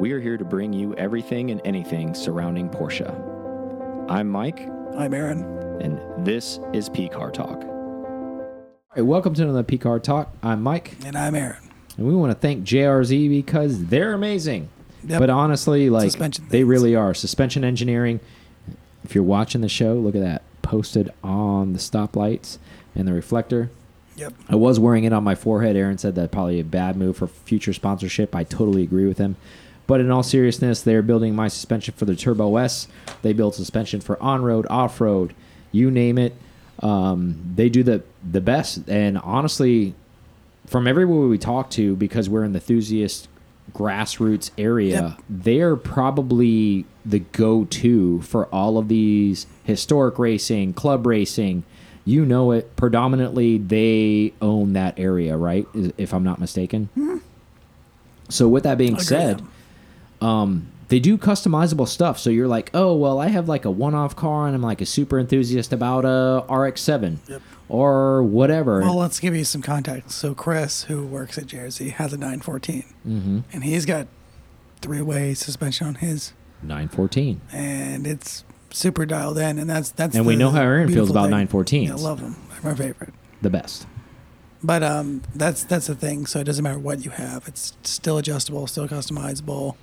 we are here to bring you everything and anything surrounding Porsche. I'm Mike, I'm Aaron. and this is P Car Talk. All right, welcome to another P Car Talk. I'm Mike, And I'm Aaron. and we want to thank JRZ because they're amazing. Yep. But honestly, like Suspension they things. really are. Suspension engineering. If you're watching the show, look at that posted on the stoplights and the reflector. Yep. I was wearing it on my forehead. Aaron said that probably a bad move for future sponsorship. I totally agree with him. But in all seriousness, they're building my suspension for the Turbo S. They build suspension for on road, off road, you name it. Um, they do the the best. And honestly, from everywhere we talk to, because we're in the enthusiast grassroots area, Yep. they're probably the go to for all of these historic racing, club racing. You know it. Predominantly, they own that area, right? If I'm not mistaken. So, with that being said, um, they do customizable stuff. So you're like, oh well, I have like a one-off car, and I'm like a super enthusiast about a RX-7 Yep. or whatever. Well, let's give you some context. So Chris, who works at Jersey, has a 914, mm-hmm. and he's got three-way suspension on his, 914. and it's super dialed in. And that's that's. And we know how Aaron feels about thing. 914s. Yeah, I love them. They're my favorite. The best. But um, that's that's the thing. So it doesn't matter what you have. It's still adjustable, still customizable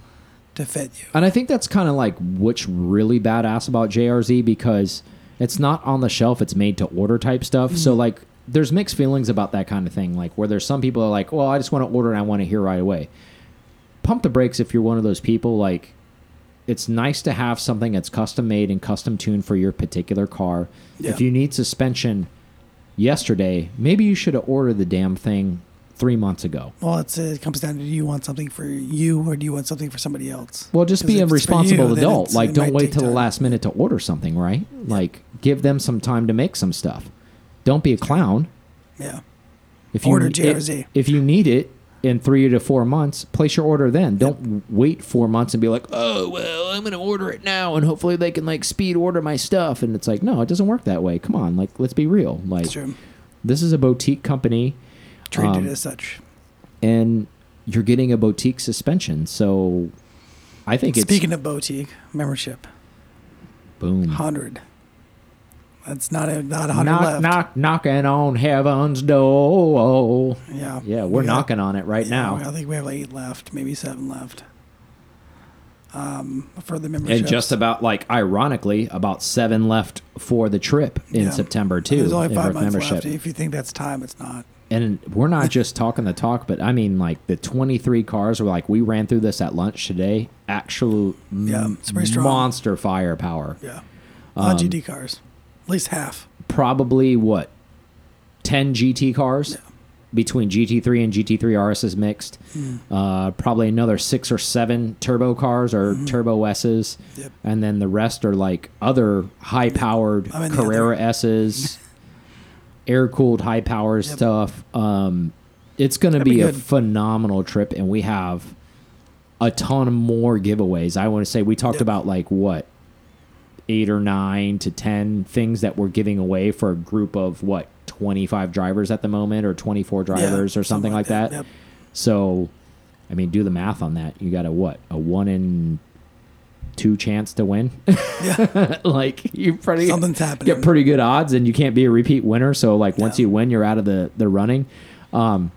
to fit you. And I think that's kind of like what's really badass about JRZ because it's not on the shelf, it's made to order type stuff. So Mm-hmm. like there's mixed feelings about that kind of thing. Like where there's some people are like, well, I just want to order and I want to hear right away. Pump the brakes if you're one of those people. Like it's nice to have something that's custom made and custom tuned for your particular car. Yeah. If you need suspension yesterday, maybe you should have ordered the damn thing three months ago. Well, it's it comes down to do you want something for you or do you want something for somebody else? Well, just be a if responsible you, adult. Like, don't wait till the last minute to order something, right? Like, give them some time to make some stuff. Don't be a clown. Yeah. If you Order if- JRZ. If, you need it in three to four months, place your order then. Don't wait four months and be like, oh well, I'm gonna order it now, and hopefully they can like speed order my stuff. And it's like, no, it doesn't work that way. Come on, like, let's be real. Like, this is a boutique company, Treated Um, as such. and you're getting a boutique suspension. So, I think it's Speaking of boutique membership, boom. hundred. That's not a not a hundred knock, left. knock, knocking on heaven's door. Yeah, Yeah, we're knocking on it right yeah, now. I think we have like eight left, maybe seven left. Um, for the membership. And just about like ironically, about seven left for the trip in Yeah. September too. There's only five months membership. left. If you think that's time, it's not. And we're not just talking the talk, but I mean like the 23 cars were like we ran through this at lunch today. Actual Yeah, it's pretty strong. monster firepower. Yeah, Um, on GT cars, at least half. Probably what 10 GT cars. Yeah. Between GT3 and GT3 RSs mixed, Hmm. uh, probably another six or seven turbo cars or turbo S's. Yep. and then the rest are like other high powered Carrera. S's, air cooled high power Yep. stuff. Um, it's going to be be a phenomenal trip, and we have a ton more giveaways. I want to say we talked Yep. about like what eight or nine to ten things that we're giving away for a group of what 25 drivers at the moment or 24 drivers Yeah, or something, like that. Yep. So, I mean, do the math on that. You got a what? A one in two chance to win. Yeah, like you pretty something's happening. get pretty good odds, and you can't be a repeat winner. So, like once No. you win, you're out of the the running. Um,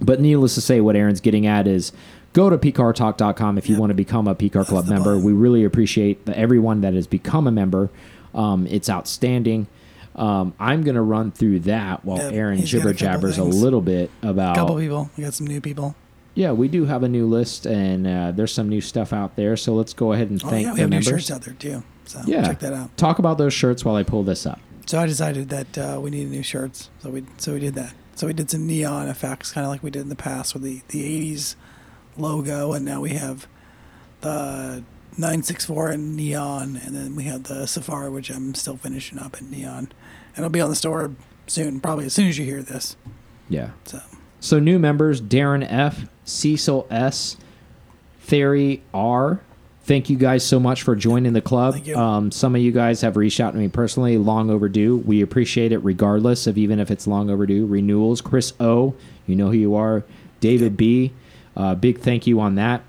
but needless to say, what Aaron's getting at is go to pcartalk.com if you Yep. want to become a PCAR Club member. button. We really appreciate the, everyone that has become a member. Um, it's outstanding. Um, I'm going to run through that while Yep, Aaron he's a jibber jabbers a things. little bit about. couple people. We got some new people. Yeah, we do have a new list, and uh, there's some new stuff out there. So let's go ahead and Oh thank yeah, we the have new shirts out there too. So Yeah. check that out. Talk about those shirts while I pull this up. So I decided that uh, we needed new shirts, so we so we did that. So we did some neon effects, kind of like we did in the past with the the '80s logo, and now we have the 964 in neon, and then we have the Safari, which I'm still finishing up in neon, and it'll be on the store soon, probably as soon as you hear this. Yeah. So So new members: Darren F, Cecil S, Theory R. Thank you guys so much for joining the club. Thank you. Um, some of you guys have reached out to me personally. Long overdue. We appreciate it, regardless of even if it's long overdue. Renewals. Chris O, you know who you are. David B, uh, big thank you on that.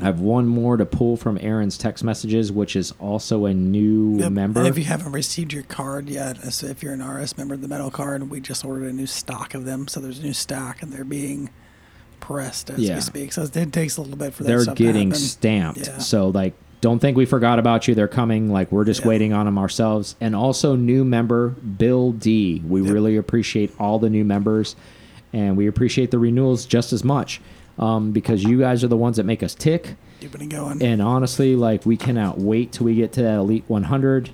I have one more to pull from Aaron's text messages, which is also a new Yep. member. And if you haven't received your card yet, so if you're an RS member of the metal card, we just ordered a new stock of them. So there's a new stock, and they're being pressed as Yeah. we speak. So it takes a little bit for that they're getting stamped. Yeah. So like don't think we forgot about you. They're coming. Like we're just Yeah. waiting on them ourselves. And also new member Bill D. We Yep. really appreciate all the new members, and we appreciate the renewals just as much um, because you guys are the ones that make us tick. Keeping it going. And honestly, like we cannot wait till we get to that elite 100.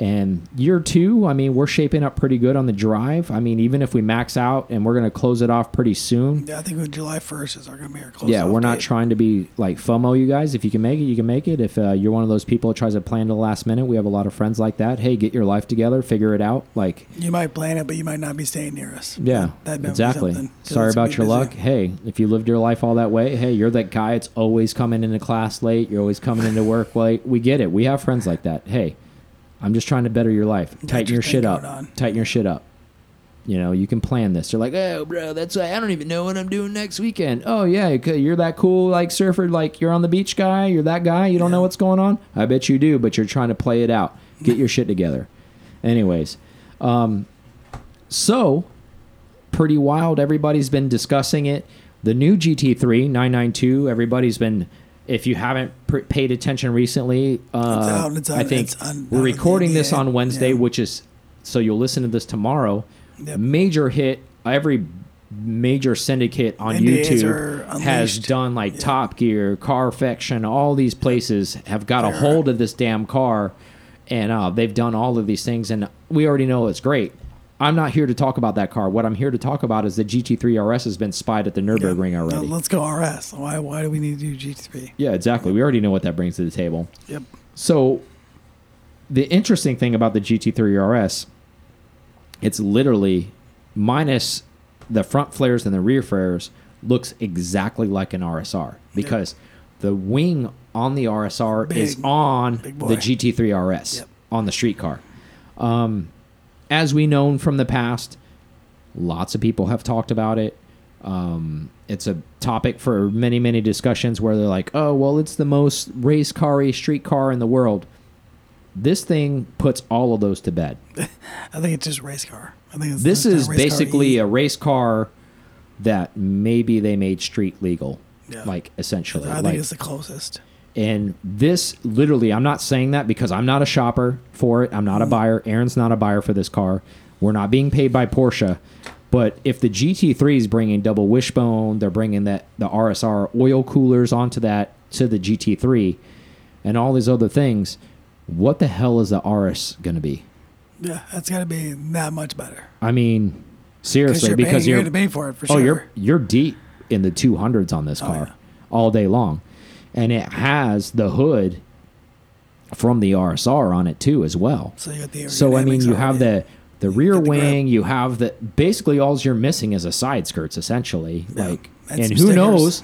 And year two, I mean, we're shaping up pretty good on the drive. I mean, even if we max out and we're going to close it off pretty soon, yeah, I think with July 1st is our going to be our close. yeah, we're not date. trying to be like FOMO, you guys. If you can make it, you can make it. If uh, you're one of those people that tries to plan to the last minute, we have a lot of friends like that. Hey, get your life together, figure it out. Like, You might plan it, but you might not be staying near us. yeah, That- that might be exactly. Sorry about your busy. luck. Hey, if you lived your life all that way, hey, you're that guy that's always coming into class late. You're always coming into work late. We get it. We have friends like that. Hey, I'm just trying to better your life. Tighten your shit up. Tighten your shit up. You know, you can plan this. You're like, oh, bro, that's why I don't even know what I'm doing next weekend. Oh yeah, you're that cool like surfer, like you're on the beach guy. You're that guy. You don't know what's going on. I bet you do, but you're trying to play it out. Get your shit together. Anyways, um, so pretty wild. Everybody's been discussing it. The new GT3 992. Everybody's been. If you haven't pr- paid attention recently, uh, out, it's I think it's we're recording this on Wednesday, yeah. which is so you'll listen to this tomorrow. Yep. Major hit. Every major syndicate on NDAs YouTube has done like Yeah. Top Gear, Carfection. All these places have got a hold of this damn car, and uh, they've done all of these things. And we already know it's great. I'm not here to talk about that car. What I'm here to talk about is the GT3 RS has been spied at the Nürburgring Now, already. let's go RS. Why? Why do we need to do GT3? Yeah, exactly. We already know what that brings to the table. Yep. So, the interesting thing about the GT3 RS, it's literally minus the front flares and the rear flares, looks exactly like an RSR because the wing on the RSR is on the GT3 RS Yep. on the street car. Um, as we known from the past, lots of people have talked about it. Um, it's a topic for many, many discussions where they're like, "Oh, well, it's the most race car street car in the world." This thing puts all of those to bed. I think it's just race car. I think it's This is not race car basically a race car that maybe they made street legal, Yeah. like essentially. I think like, it's the closest. And this literally, I'm not saying that because I'm not a shopper for it. I'm not a Mm. buyer. Aaron's not a buyer for this car. We're not being paid by Porsche. But if the GT3 is bringing double wishbone, they're bringing that the RSR oil coolers onto that to the GT3, and all these other things. What the hell is the RS going to be? Yeah, that's got to be that much better. I mean, seriously, you're because paying, you're you're going to pay for it for oh sure. you're you're deep in the 200s on this Oh, car yeah. all day long and it has the hood from the rsr on it too as well so you got the so i mean you have already. the the rear the grip. wing you have the basically all you're missing is a side skirts essentially Yeah, like and who stickers. knows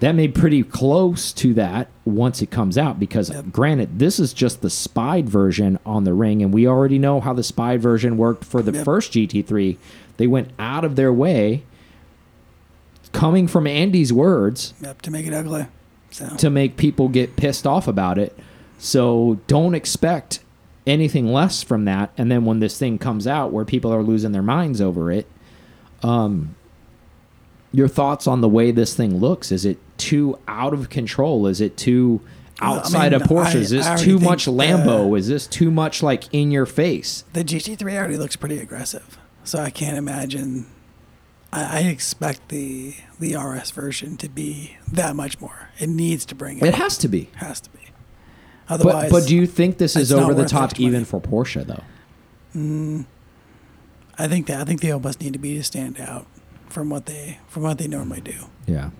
that may pretty close to that once it comes out because Yep. granted this is just the spied version on the ring and we already know how the spied version worked for the Yep. first gt3 they went out of their way coming from andy's words Yep, to make it ugly. So. to make people get pissed off about it. So don't expect anything less from that. And then when this thing comes out where people are losing their minds over it um your thoughts on the way this thing looks is it too out of control? Is it too Well, I outside mean, of porsche I- is this too much the- lambo? Is this too much like in your face? The GT3 already looks pretty aggressive. So I can't imagine. I, I expect the the RS version to be that much more. It needs to bring it. it has to be has to be. but, Otherwise, but do you think this is over the top even for porsche though mm. I think that I think the almost need to be to stand out from what they from what they normally do. yeah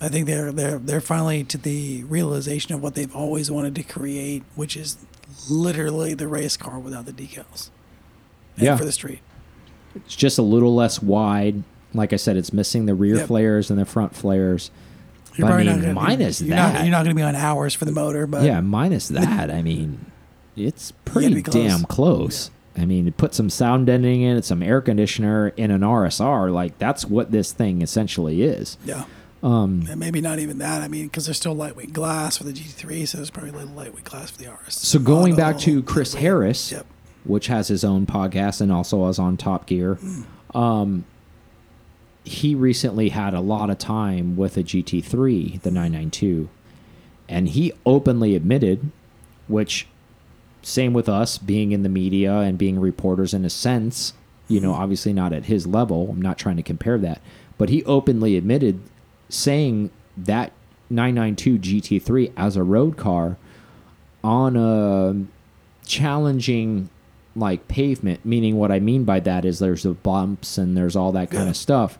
I think they're they're they're finally to the realization of what they've always wanted to create, which is literally the race car without the decals. Yeah. for the street. It's just a little less wide. Like I said, it's missing the rear Yep. flares and the front flares. You're But I mean, not gonna be- minus you're that. Not, you're not going to be on hours for the motor, but yeah, minus that. I mean, it's pretty close. damn close. I mean, put some sound deadening in it, some air conditioner in an RSR, like that's what this thing essentially is. yeah. Um, And maybe not even that. I mean, because there's still lightweight glass for the GT3, so there's probably a little lightweight glass for the RS. so going back to Chris. Harris, Yep. Which has his own podcast and also was on Top Gear. Um, he recently had a lot of time with a GT3, the 992, and he openly admitted, which same with us being in the media and being reporters in a sense, you know, obviously not at his level. I'm not trying to compare that, but he openly admitted saying that 992 GT3 as a road car on a challenging like pavement meaning what i mean by that is there's the bumps and there's all that kind Yeah. of stuff.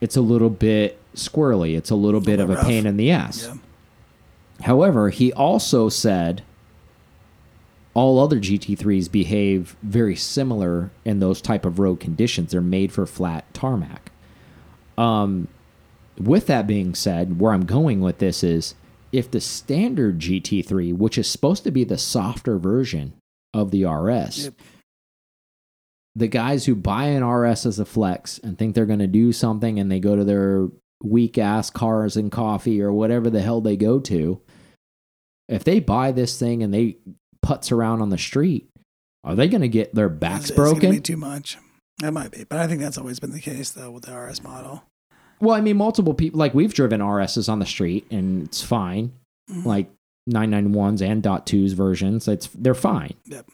It's a little bit squirrely. It's a little bit bit of a pain in the ass. Yeah. however he also said all other gt3s behave very similar in those type of road conditions. They're made for flat tarmac. Um with that being said, where I'm going with this is if the standard GT3, which is supposed to be the softer version of the RS, Yep. the guys who buy an RS as a flex and think they're going to do something and they go to their weak ass cars and coffee or whatever the hell they go to, if they buy this thing and they putz around on the street, are they going to get their backs It's- it's broken? be too much. That might be, but I think that's always been the case though with the RS model. Well, I mean, multiple people like we've driven RSs on the street and it's fine. Mhm. Like 991s and dot twos versions, it's they're fine. Yep.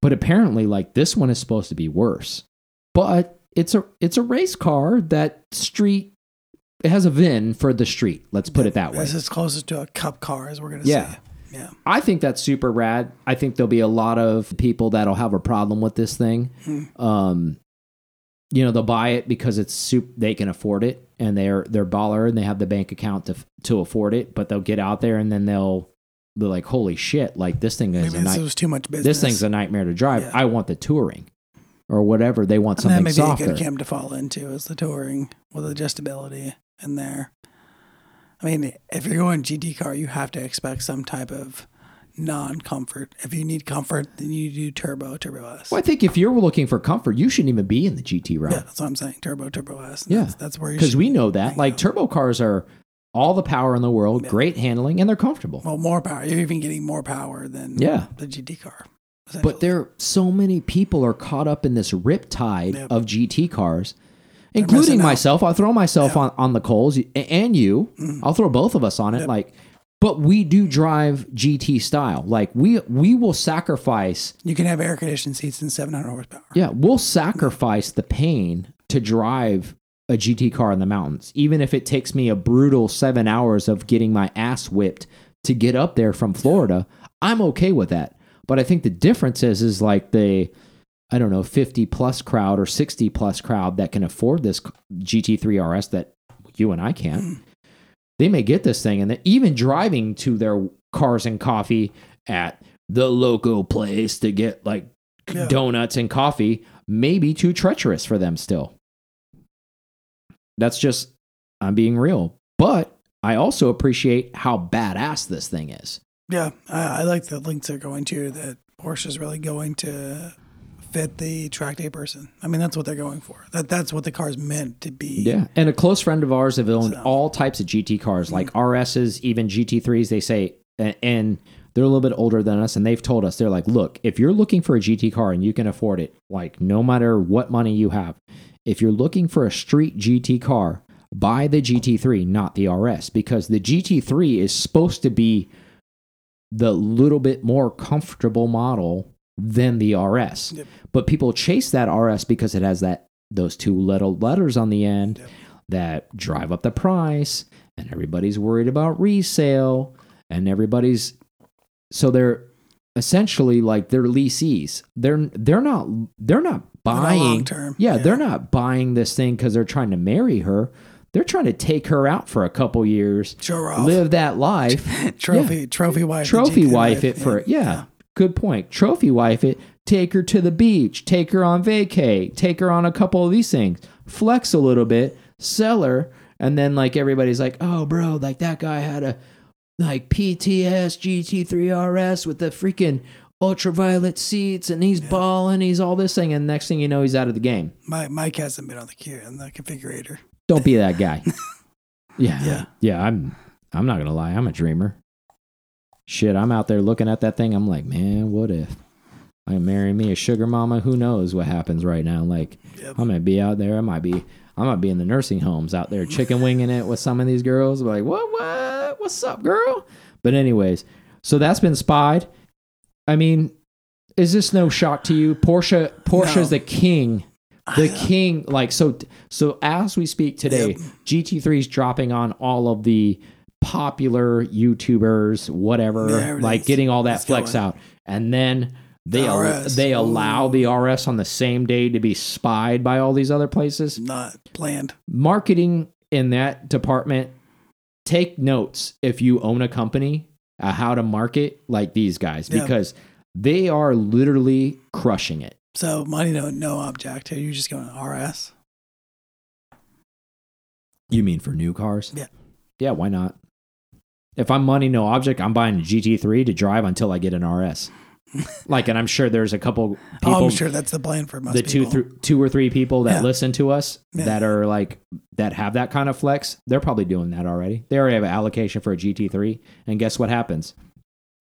But apparently, like this one is supposed to be worse. But it's a it's a race car that street it has a VIN for the street. Let's put it that way. This is closest to a cup car as we're gonna Yeah. say. Yeah. I think that's super rad. I think there'll be a lot of people that'll have a problem with this thing. Hmm. Um, you know, they'll buy it because it's soup. They can afford it, and they're they're baller, and they have the bank account to to afford it. But they'll get out there, and then they'll like, "Holy shit! Like this thing is Maybe a this was too much business. this thing's a nightmare to drive. Yeah. I want the touring, or whatever. They want and that something may be a softer. good camp to fall into is the touring with adjustability in there. I mean, if you're going GT car, you have to expect some type of non-comfort. If you need comfort, then you do turbo, turbo S. Well, I think if you're looking for comfort, you shouldn't even be in the GT route. Yeah, that's what I'm saying. Turbo, turbo S. Yeah. that's, that's where you because we know that like out. turbo cars are all the power in the world, Yeah. great handling, and they're comfortable. well more power. You're even getting more power than Yeah. the GT car. but there, are so many people are caught up in this riptide Yep. of GT cars, They're including myself. I'll throw myself Yeah. on on the coals and you. Mhm. I'll throw both of us on it. Yep. Like, but we do drive GT style. Like we we will sacrifice. you can have air conditioned seats and 700 horsepower. Yeah, we'll sacrifice the pain to drive a GT car in the mountains, even if it takes me a brutal seven hours of getting my ass whipped to get up there from Florida. I'm okay with that. But I think the difference is, is like the, I don't know, 50 plus crowd or 60 plus crowd that can afford this GT3 RS that you and I can't. Hmm. They may get this thing and then even driving to their cars and coffee at the local place to get like Yeah. donuts and coffee may be too treacherous for them still. That's just, I'm being real. But I also appreciate how badass this thing is. Yeah, I, I like the links they're going to that Porsche is really going to fit the track day person. I mean, that's what they're going for. That that's what the car's meant to be. Yeah. And a close friend of ours have owned So- all types of GT cars, like mm-hmm. RSs, even GT3s. They say, and they're a little bit older than us, and they've told us, they're like, look, if you're looking for a GT car and you can afford it, like no matter what money you have, if you're looking for a street GT car, buy the GT3, not the RS, because the GT3 is supposed to be the little bit more comfortable model than the RS. Yep. But people chase that RS because it has that those two little letters on the end Yep. that drive up the price and everybody's worried about resale and everybody's so they're essentially like they're leasees. They're they're not they're not buying long term. yeah, they're not buying this thing because they're trying to marry her. They're trying to take her out for a couple years, off. live that life, trophy, trophy wife. trophy wife life. it for yeah. Good point. Trophy wife it. Take her to the beach. Take her on vacay. Take her on a couple of these things. Flex a little bit. Sell her, and then like everybody's like, oh bro, like that guy had a like PTS GT3 RS with the freaking ultraviolet seats, and he's balling. He's all this thing, and next thing you know, he's out of the game. My Mike hasn't been on the queue in the configurator. Don't be that guy. Yeah. Yeah. Yeah. I'm I'm not gonna lie, I'm a dreamer. Shit, I'm out there looking at that thing, I'm like, man, what if I marry me a sugar mama? Who knows what happens right now? Like Yep. I'm gonna be out there, I might be I might be in the nursing homes out there chicken winging it with some of these girls. Like, what what? What's up, girl? But anyways, so that's been spied. I mean, is this no shock to you? Porsche Porsche's No. the king the king like so so as we speak today Yep. gt3 is dropping on all of the popular youtubers whatever Yeah, like getting all that flex going. out and then they The al- they allow Ooh. the rs on the same day to be spied by all these other places Not planned. marketing in that department take notes if you own a company uh, how to market like these guys Yeah. because they are literally crushing it So money no no object. Are you just going RS? You mean for new cars? Yeah. Yeah, why not? If I'm money no object, I'm buying a GT3 to drive until I get an RS. Like, and I'm sure there's a couple people, oh, I'm sure that's the plan for most the two, thr- two or three people that Yeah. listen to us Yeah. that are like that have that kind of flex. They're probably doing that already. They already have an allocation for a GT3, and guess what happens?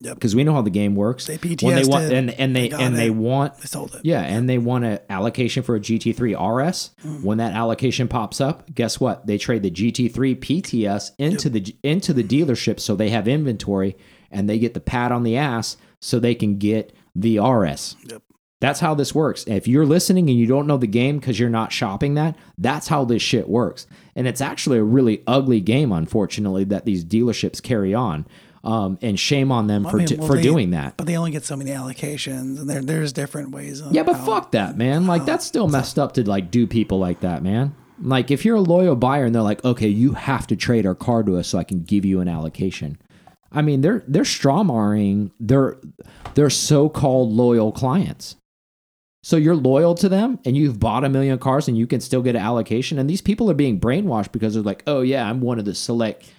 Yep. Because we know how the game works. They when they want PTS'd, and and they they and they want They sold it. yeah, and they want an allocation for a GT3 RS. Mm. When that allocation pops up, guess what? They trade the GT3 PTS into the into the dealership so they have inventory and they get the pat on the ass so they can get the RS. Yep. That's how this works. If you're listening and you don't know the game because you're not shopping that, that's how this shit works. And it's actually a really ugly game, unfortunately, that these dealerships carry on. Um, and shame on them I for mean, well, for they- doing that. But they only get so many allocations, and there there's different ways. Yeah, but how- fuck that, man. Like that's still messed up to like do people like that, man. Like if you're a loyal buyer and they're like, okay, you have to trade our car to us so I can give you an allocation. I mean, they're they're strawmarring their their so-called loyal clients. So you're loyal to them and you've bought a million cars and you can still get an allocation. And these people are being brainwashed because they're like, oh yeah, I'm one of the select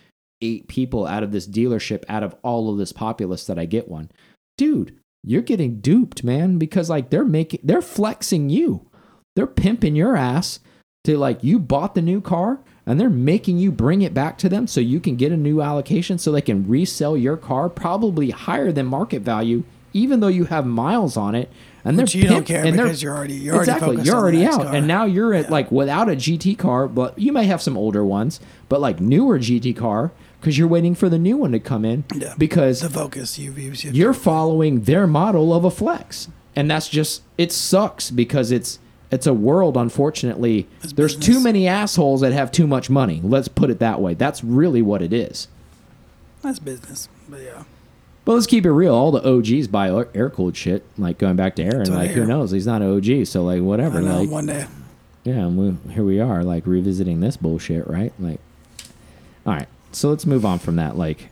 eight people out of this dealership out of all of this populace that I get one. Dude, you're getting duped, man, because like they're making they're flexing you. They're pimping your ass to like you bought the new car and they're making you bring it back to them so you can get a new allocation so they can resell your car probably higher than market value even though you have miles on it and Which they're you don't care and because you're already you're already exactly focused you're already out car. and now you're at Yeah. like without a gt car but you may have some older ones but like newer gt car because you're waiting for the new one to come in Yeah. because the focus you've used. you're following their model of a flex and that's just it sucks because it's it's a world unfortunately. It's there's business. too many assholes that have too much money. Let's put it that way. That's really what it is. That's business, but yeah, but let's keep it real. All the og's buy air cooled shit like going back to aaron I like who knows? He's not an og so like whatever know. like one day, yeah and we, here we are like revisiting this bullshit right? Like all right so let's move on from that like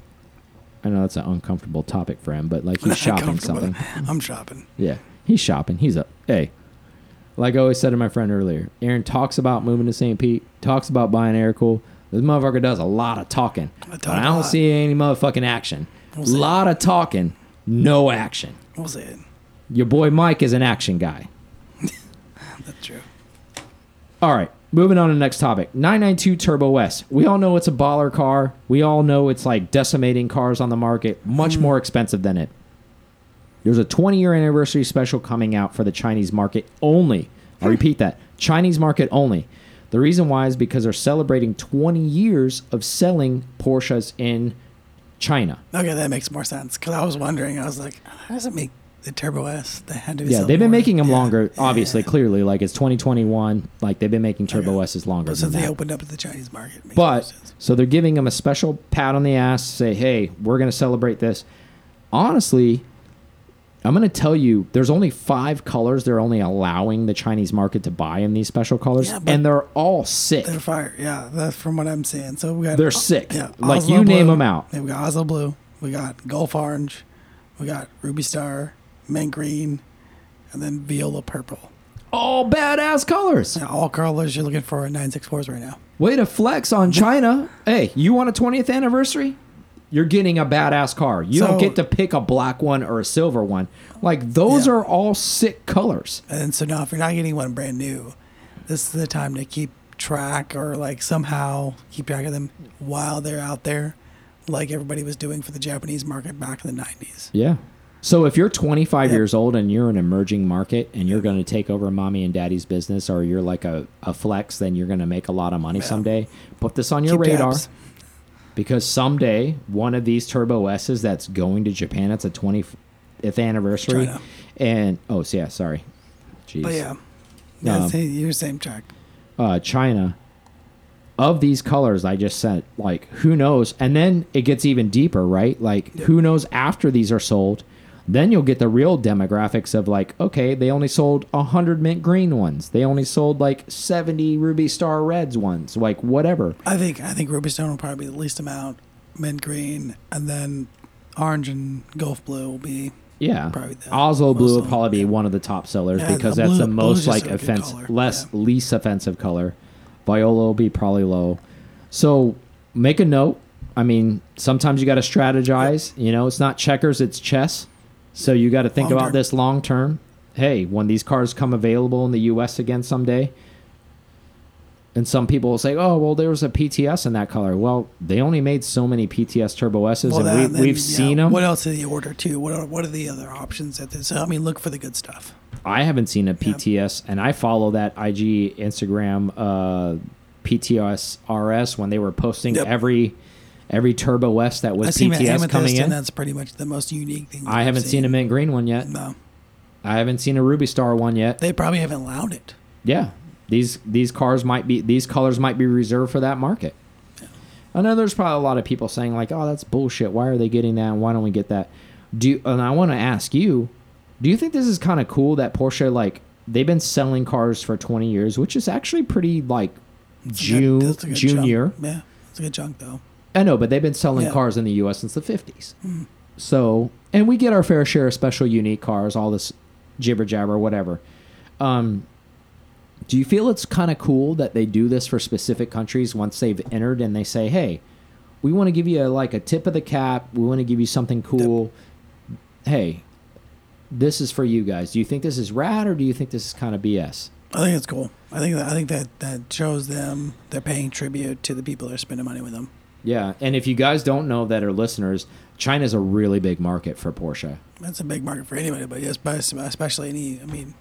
i know that's an uncomfortable topic for him but like he's shopping something. I'm shopping. Yeah, he's shopping. He's a Hey, like I always said to my friend earlier, Aaron talks about moving to St. Pete, talks about buying air cool. This motherfucker does a lot of talking. I but I don't see any motherfucking action. A lot of talking, no action. We'll see it. Your boy Mike is an action guy. That's true. All right, moving on to the next topic. 992 Turbo S. We all know it's a baller car. We all know it's like decimating cars on the market, much more expensive than it. There's a 20 year anniversary special coming out for the Chinese market only. I hmm. repeat that Chinese market only. The reason why is because they're celebrating 20 years of selling Porsches in China. Okay, that makes more sense because I was wondering. I was like, ah, how does it make the Turbo S? They had to. Be Yeah, they've been more. making them Yeah. longer, obviously, Yeah. clearly. Like it's 2021. Like they've been making Turbo Okay. S's longer But since they that. opened up to the Chinese market, But so they're giving them a special pat on the ass, say, "Hey, we're going to celebrate this." Honestly, I'm going to tell you, there's only five colors they're only allowing the Chinese market to buy in these special colors, Yeah, and they're all sick. they're fire. Yeah, that's from what I'm seeing. So we got They're sick. Yeah, Like, Oslo you name them out. Yeah, we got Oslo Blue. We got Gulf Orange. We got Ruby Star, Mint Green, and then Viola Purple. All badass colors. Yeah, all colors you're looking for in 964s right now. Way to flex on China. hey, you want a 20th anniversary? You're getting a badass car. You don't get to pick a black one or a silver one. Like those Yeah. are all sick colors. And so now, if you're not getting one brand new, this is the time to keep track or like somehow keep track of them while they're out there, like everybody was doing for the Japanese market back in the '90s. Yeah. So if you're 25 Yep. years old and you're an emerging market and you're going to take over mommy and daddy's business, or you're like a, a flex, then you're going to make a lot of money Yeah. someday. Put this on your Keep radar tabs. Because someday one of these Turbo S's that's going to Japan, it's a 20th anniversary, China. and oh, yeah, sorry, jeez, But yeah, yeah, Um, say- you're same track. uh, China of these colors I just said, like who knows? And then it gets even deeper, right? Like who knows after these are sold? Then you'll get the real demographics of like, okay, they only sold hundred mint green ones. They only sold like seventy ruby star reds ones, like whatever. I think I think Ruby Stone will probably be the least amount, mint green, and then orange and Gulf Blue will be. Yeah, Probably the Oslo blue would of- probably be yeah. one of the top sellers Yeah, because the that's blue- the most like offense, less Yeah. least offensive color. Viola will be probably low. So make a note. I mean, sometimes you got to strategize. You know, it's not checkers, it's chess. So you got to think Long about term. this long term. Hey, when these cars come available in the U.S. again someday, and some people will say, "Oh, well, there was a PTS in that color." Well, they only made so many PTS Turbo S's, Well, and we, yeah, seen them. What else did he order too? What are what are the other options at this? So I mean, look for the good stuff. I haven't seen a PTS, and I follow that IG Instagram uh, PTS RS when they were posting Yep. every every Turbo S that was I seen PTS coming in. and that's pretty much the most unique thing. I haven't seen a mint green one yet. No, I haven't seen a Ruby Star one yet. they probably haven't allowed it. Yeah, these these cars might be these colors might be reserved for that market. I know there's probably a lot of people saying like, "Oh, that's bullshit. Why are they getting that? And why don't we get that?" Do you, and I want to ask you, do you think this is kind of cool that Porsche like they've been selling cars for 20 years, which is actually pretty like June good- that's a good junior. chunk. Yeah, it's a good chunk though. I know, but they've been selling Yeah. Mm. cars in the U.S. since the 50s. So, and we get our fair share of special, unique cars, all this jibber jabber, whatever. Um, do you feel it's kind of cool that they do this for specific countries once they've entered and they say, "Hey, we want to give you a, like a tip of the cap. We want to give you something cool. Hey, this is for you guys. Do you think this is rad or do you think this is kind of BS?" I think it's cool. I think that I think that that shows them they're paying tribute to the people that are spending money with them. Yeah, and if you guys don't know that are listeners, China's a really big market for Porsche. That's a big market for anybody, but yes, but especially any. I mean,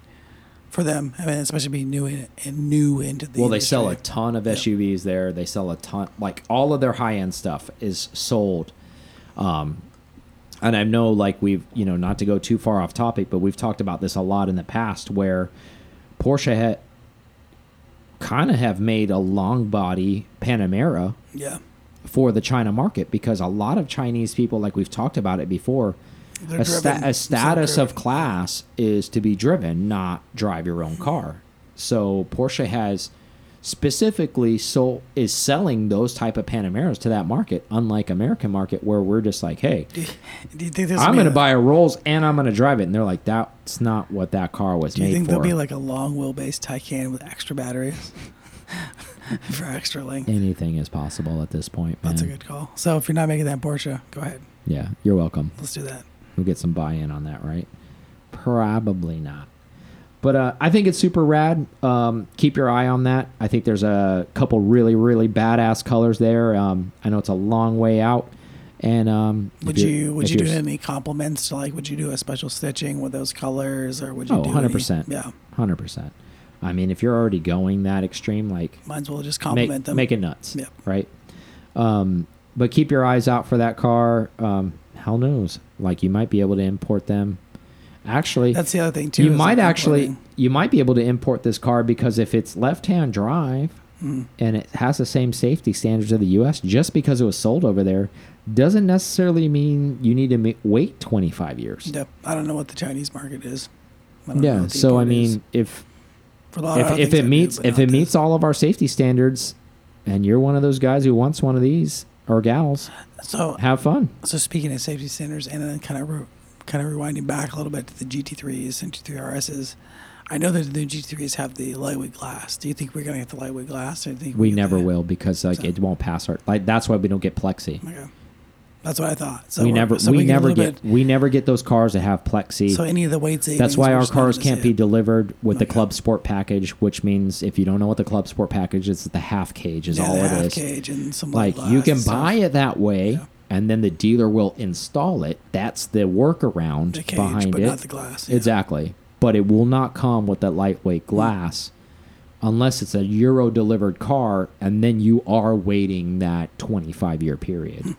for them, I mean, especially being new in and new into the. well, they sell a ton of Yeah. SUVs there. They sell a ton, like all of their high end stuff is sold. Um, and I know, like we've, you know, not to go too far off topic, but we've talked about this a lot in the past, where Porsche had kind of have made a long body Panamera Yeah, for the China market because a lot of Chinese people, like we've talked about it before, a, sta- a status of class is to be driven, not drive your own car. So Porsche has specifically so is selling those type of Panameras to that market, unlike American market where we're just like, hey, Do you, do you? I'm going to buy a Rolls and I'm going to drive it, and they're like, that's not what that car was Do you think for. there'll be like a long wheelbase Taycan with extra batteries for extra length? Anything is possible at this point, man. That's a good call. So if you're not making that Porsche, go ahead. Yeah, you're welcome. Let's do that. We'll get some buy-in on that, right? Probably not. But uh, I think it's super rad. Um, keep your eye on that. I think there's a couple really, really badass colors there. Um, I know it's a long way out, and um, Would you're- would you do any compliments to like? Would you do a special stitching with those colors, or would you? Oh, do 100%. Any, yeah, Hundred percent. I mean, if you're already going that extreme, like might as well just make, compliment them. make it nuts, Yep. right? Um, but keep your eyes out for that car. Um, hell knows, like you might be able to import them. Actually, That's the other thing too. you might like, actually importing. you might be able to import this car because if it's left-hand drive Mm. and it has the same safety standards of the U.S. just because it was sold over there doesn't necessarily mean you need to wait 25 years. Yep. I don't know what the Chinese market is. Yeah. So I import is. mean, if For a lot of if, if it meets but if it meets all of our safety standards, and you're one of those guys who wants one of these or gals, So have fun. so speaking of safety standards, and then kind of re, kind of rewinding back a little bit to the GT3s and GT3 RSs. I know that the new GT3s have the lightweight glass. Do you think we're gonna get the lightweight glass? Or do you think We get never will because like So- it won't pass our like that's why we don't get plexi. Okay. That's what I thought. So we never so we, get never get we never get those cars that have plexi. So any of the weight savings. That's why our cars can't be delivered with the Club Sport package, which means if you don't know what the Club Sport package is, the half cage is Yeah, all the it half is. cage and some Like you can buy it that way, Yeah. and then the dealer will install it. That's the workaround the cage, behind but it. not the glass. yeah. Exactly. But it will not come with that lightweight mm. glass unless it's a Euro delivered car and then you are waiting that 25 year period. Hmm.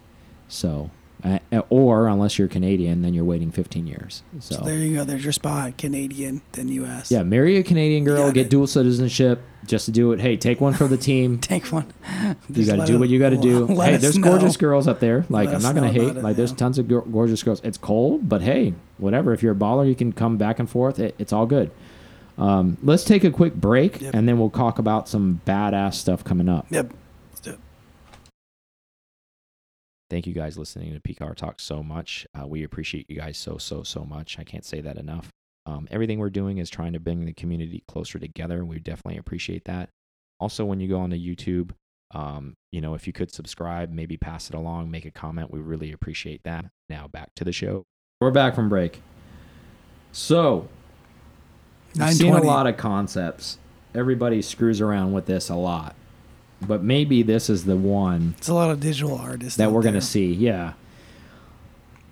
So, uh, or unless you're Canadian, then you're waiting 15 years. So, So there you go. There's your spot. Canadian, then U.S. yeah, marry a Canadian girl, get it. dual citizenship just to do it. Hey, take one for the team. Take one. You got to do it- what you got to do. Hey, there's know. gorgeous girls up there. Like, Let I'm not gonna hate. it, Like, there's yeah. tons of gorgeous girls. It's cold, but hey, whatever. If you're a baller, you can come back and forth. It, it's all good. Um, let's take a quick break, Yep. and then we'll talk about some badass stuff coming up. Yep. Thank you guys listening to PCAR Talk so much. Uh, we appreciate you guys so, so, so much. I can't say that enough. Um, everything we're doing is trying to bring the community closer together. We definitely appreciate that. Also, when you go onto YouTube, um, you know, if you could subscribe, maybe pass it along, make a comment, we really appreciate that. Now back to the show. We're back from break. So, I've seen a lot of concepts. Everybody screws around with this a lot, but maybe this is the one It's a lot of digital artists that we're going to see. Yeah.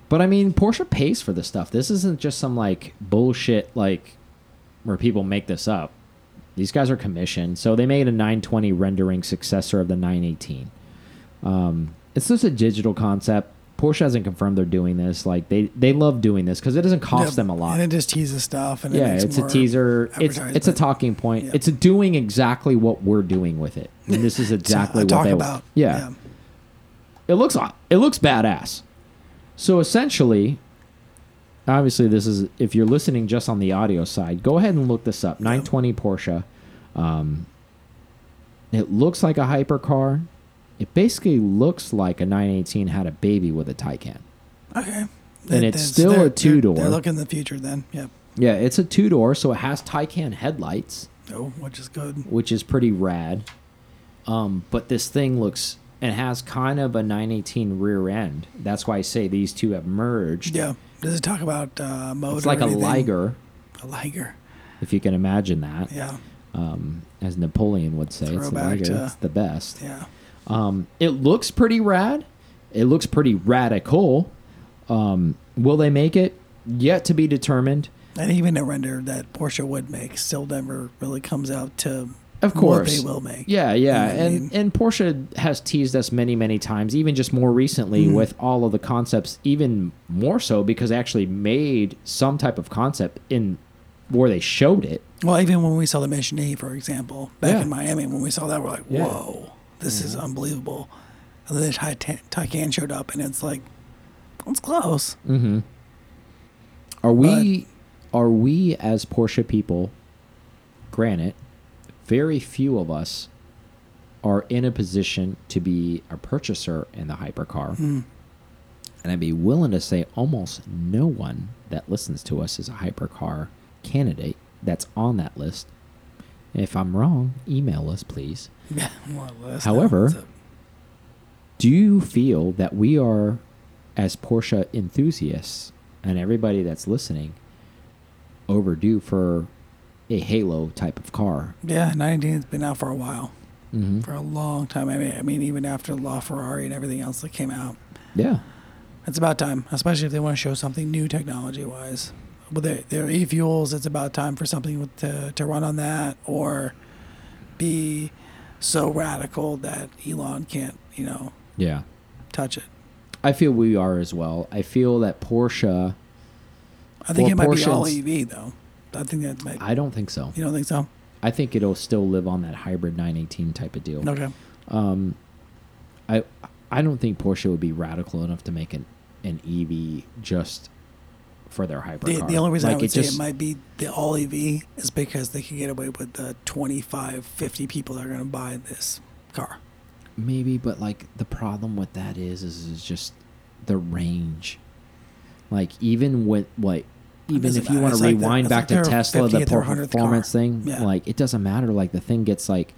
But I mean, Porsche pays for this stuff. This isn't just some like bullshit like where people make this up. These guys are commissioned, so they made a 920 rendering successor of the 918. Um, it's just a digital concept. Porsche hasn't confirmed they're doing this. Like they they love doing this because it doesn't cost Yeah, them a lot. And it just teases stuff. And yeah, makes it's a teaser. It's it's a talking point. Yeah. It's doing exactly what we're doing with it. And this is exactly what they about. yeah it looks it looks badass. So essentially, obviously, this is if you're listening just on the audio side, go ahead and look this up. 920 Porsche. Um, it looks like a hypercar. It basically looks like a 918 had a baby with a Taycan. Okay. And it's still a two-door. They're, they're looking in the future then. Yep. Yeah, it's a two door, so it has Taycan headlights, Oh, which is good. which is pretty rad. Um, but this thing looks and has kind of a 918 rear end. That's why I say these two have merged. Yeah. Does it talk about uh, mode? It's like a? Liger, A Liger. if you can imagine that. Yeah. Um, as Napoleon would say, it's the Liger. to- It's the best. Yeah. Um, it looks pretty rad. It looks pretty radical. Um, will they make it? Yet to be determined. And even a render that Porsche would make still never really comes out to Of what course. they will make. Yeah, yeah, You know what I and mean? and Porsche has teased us many, many times, even just more recently Mm. with all of the concepts, even more so because they actually made some type of concept in where they showed it. Well, even when we saw the Mission E, for example, back Yeah. in Miami, when we saw that, we're like, Yeah. This is unbelievable. And then the Taycan- showed up, and it's like, it's close. Mm-hmm. Are we are we as Porsche people? Granted, very few of us are in a position to be a purchaser in the hypercar. Mm. And I'd be willing to say almost no one that listens to us is a hypercar candidate that's on that list. If I'm wrong, email us, please. Yeah, more. However- Do you feel that we are, as Porsche enthusiasts and everybody that's listening, overdue for a Halo type of car? yeah, 19's been out for a while, Mm-hmm. for a long time. I mean, I mean, even after La Ferrari and everything else that came out, Yeah. it's about time. Especially if they want to show something new technology-wise. With their, their e-fuels, it's about time for something to to run on that or be so radical that Elon can't, you know, Yeah. touch it. I feel we are as well. I feel that Porsche. I think Well, it might be all EV though. I think that might. I don't think so. you don't think so? I think it'll still live on that hybrid 918 type of deal. Okay. Um, I I don't think Porsche would be radical enough to make an an EV just for their hypercar. The, the only reason I would it say just- it might be the all EV is because they can get away with the 25, 50 people that are going to buy this car. Maybe, but like the problem with that is, is, is just the range. Like even with like, even if you want to like rewind it's back like to Tesla, the 50th or 100th performance car. thing, Yeah. like it doesn't matter. Like the thing gets like,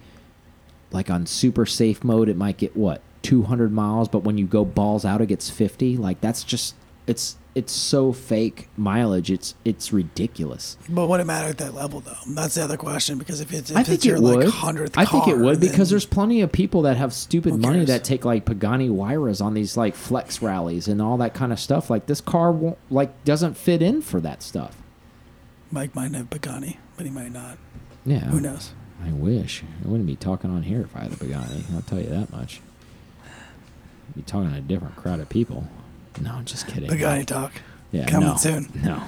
like on super safe mode, it might get what 200 miles, but when you go balls out, it gets 50. Like that's just it's it's so fake mileage. It's it's ridiculous. But would it matter at that level though? That's the other question because if it's if I it's your it would. like hundredth, I think it would because there's plenty of people that have stupid money that take like Pagani Huayras on these like flex rallies and all that kind of stuff. Like this car won't like doesn't fit in for that stuff. Mike might have Pagani, but he might not. Yeah, Who knows? I wish I wouldn't be talking on here if I had a Pagani. I'll tell you that much. Be talking to a different crowd of people. No, I'm just kidding. Pagani talk. yeah, coming no, soon. No,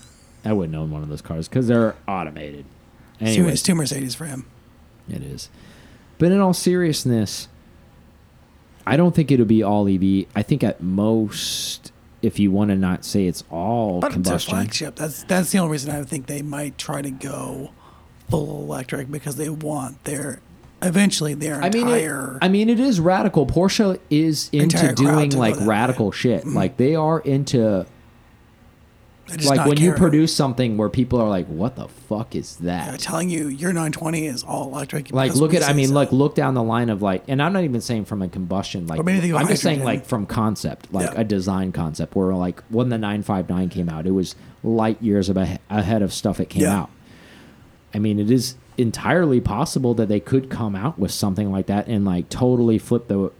I wouldn't own one of those cars because they're automated. It's Anyway, it's too Mercedes for him. It is. But in all seriousness, I don't think it'll be all EV. I think at most, if you want to not say it's all But it's a flagship. That's that's the only reason I think they might try to go full electric because they want their eventually their I mean, it, entire. I mean, it is radical. Porsche is into doing like that way. radical shit. Mm-hmm. Like they are into like when you produce something where people are like, "What the fuck is that?" They're telling you your 920 is all electric. like look at i mean so. like look down the line of like and i'm not even saying from a combustion like i'm with just saying like from concept like Yeah. a design concept where like when the 959 came out it was light years ahead of stuff that came Yeah. out i mean it is entirely possible that they could come out with something like that and like totally flip the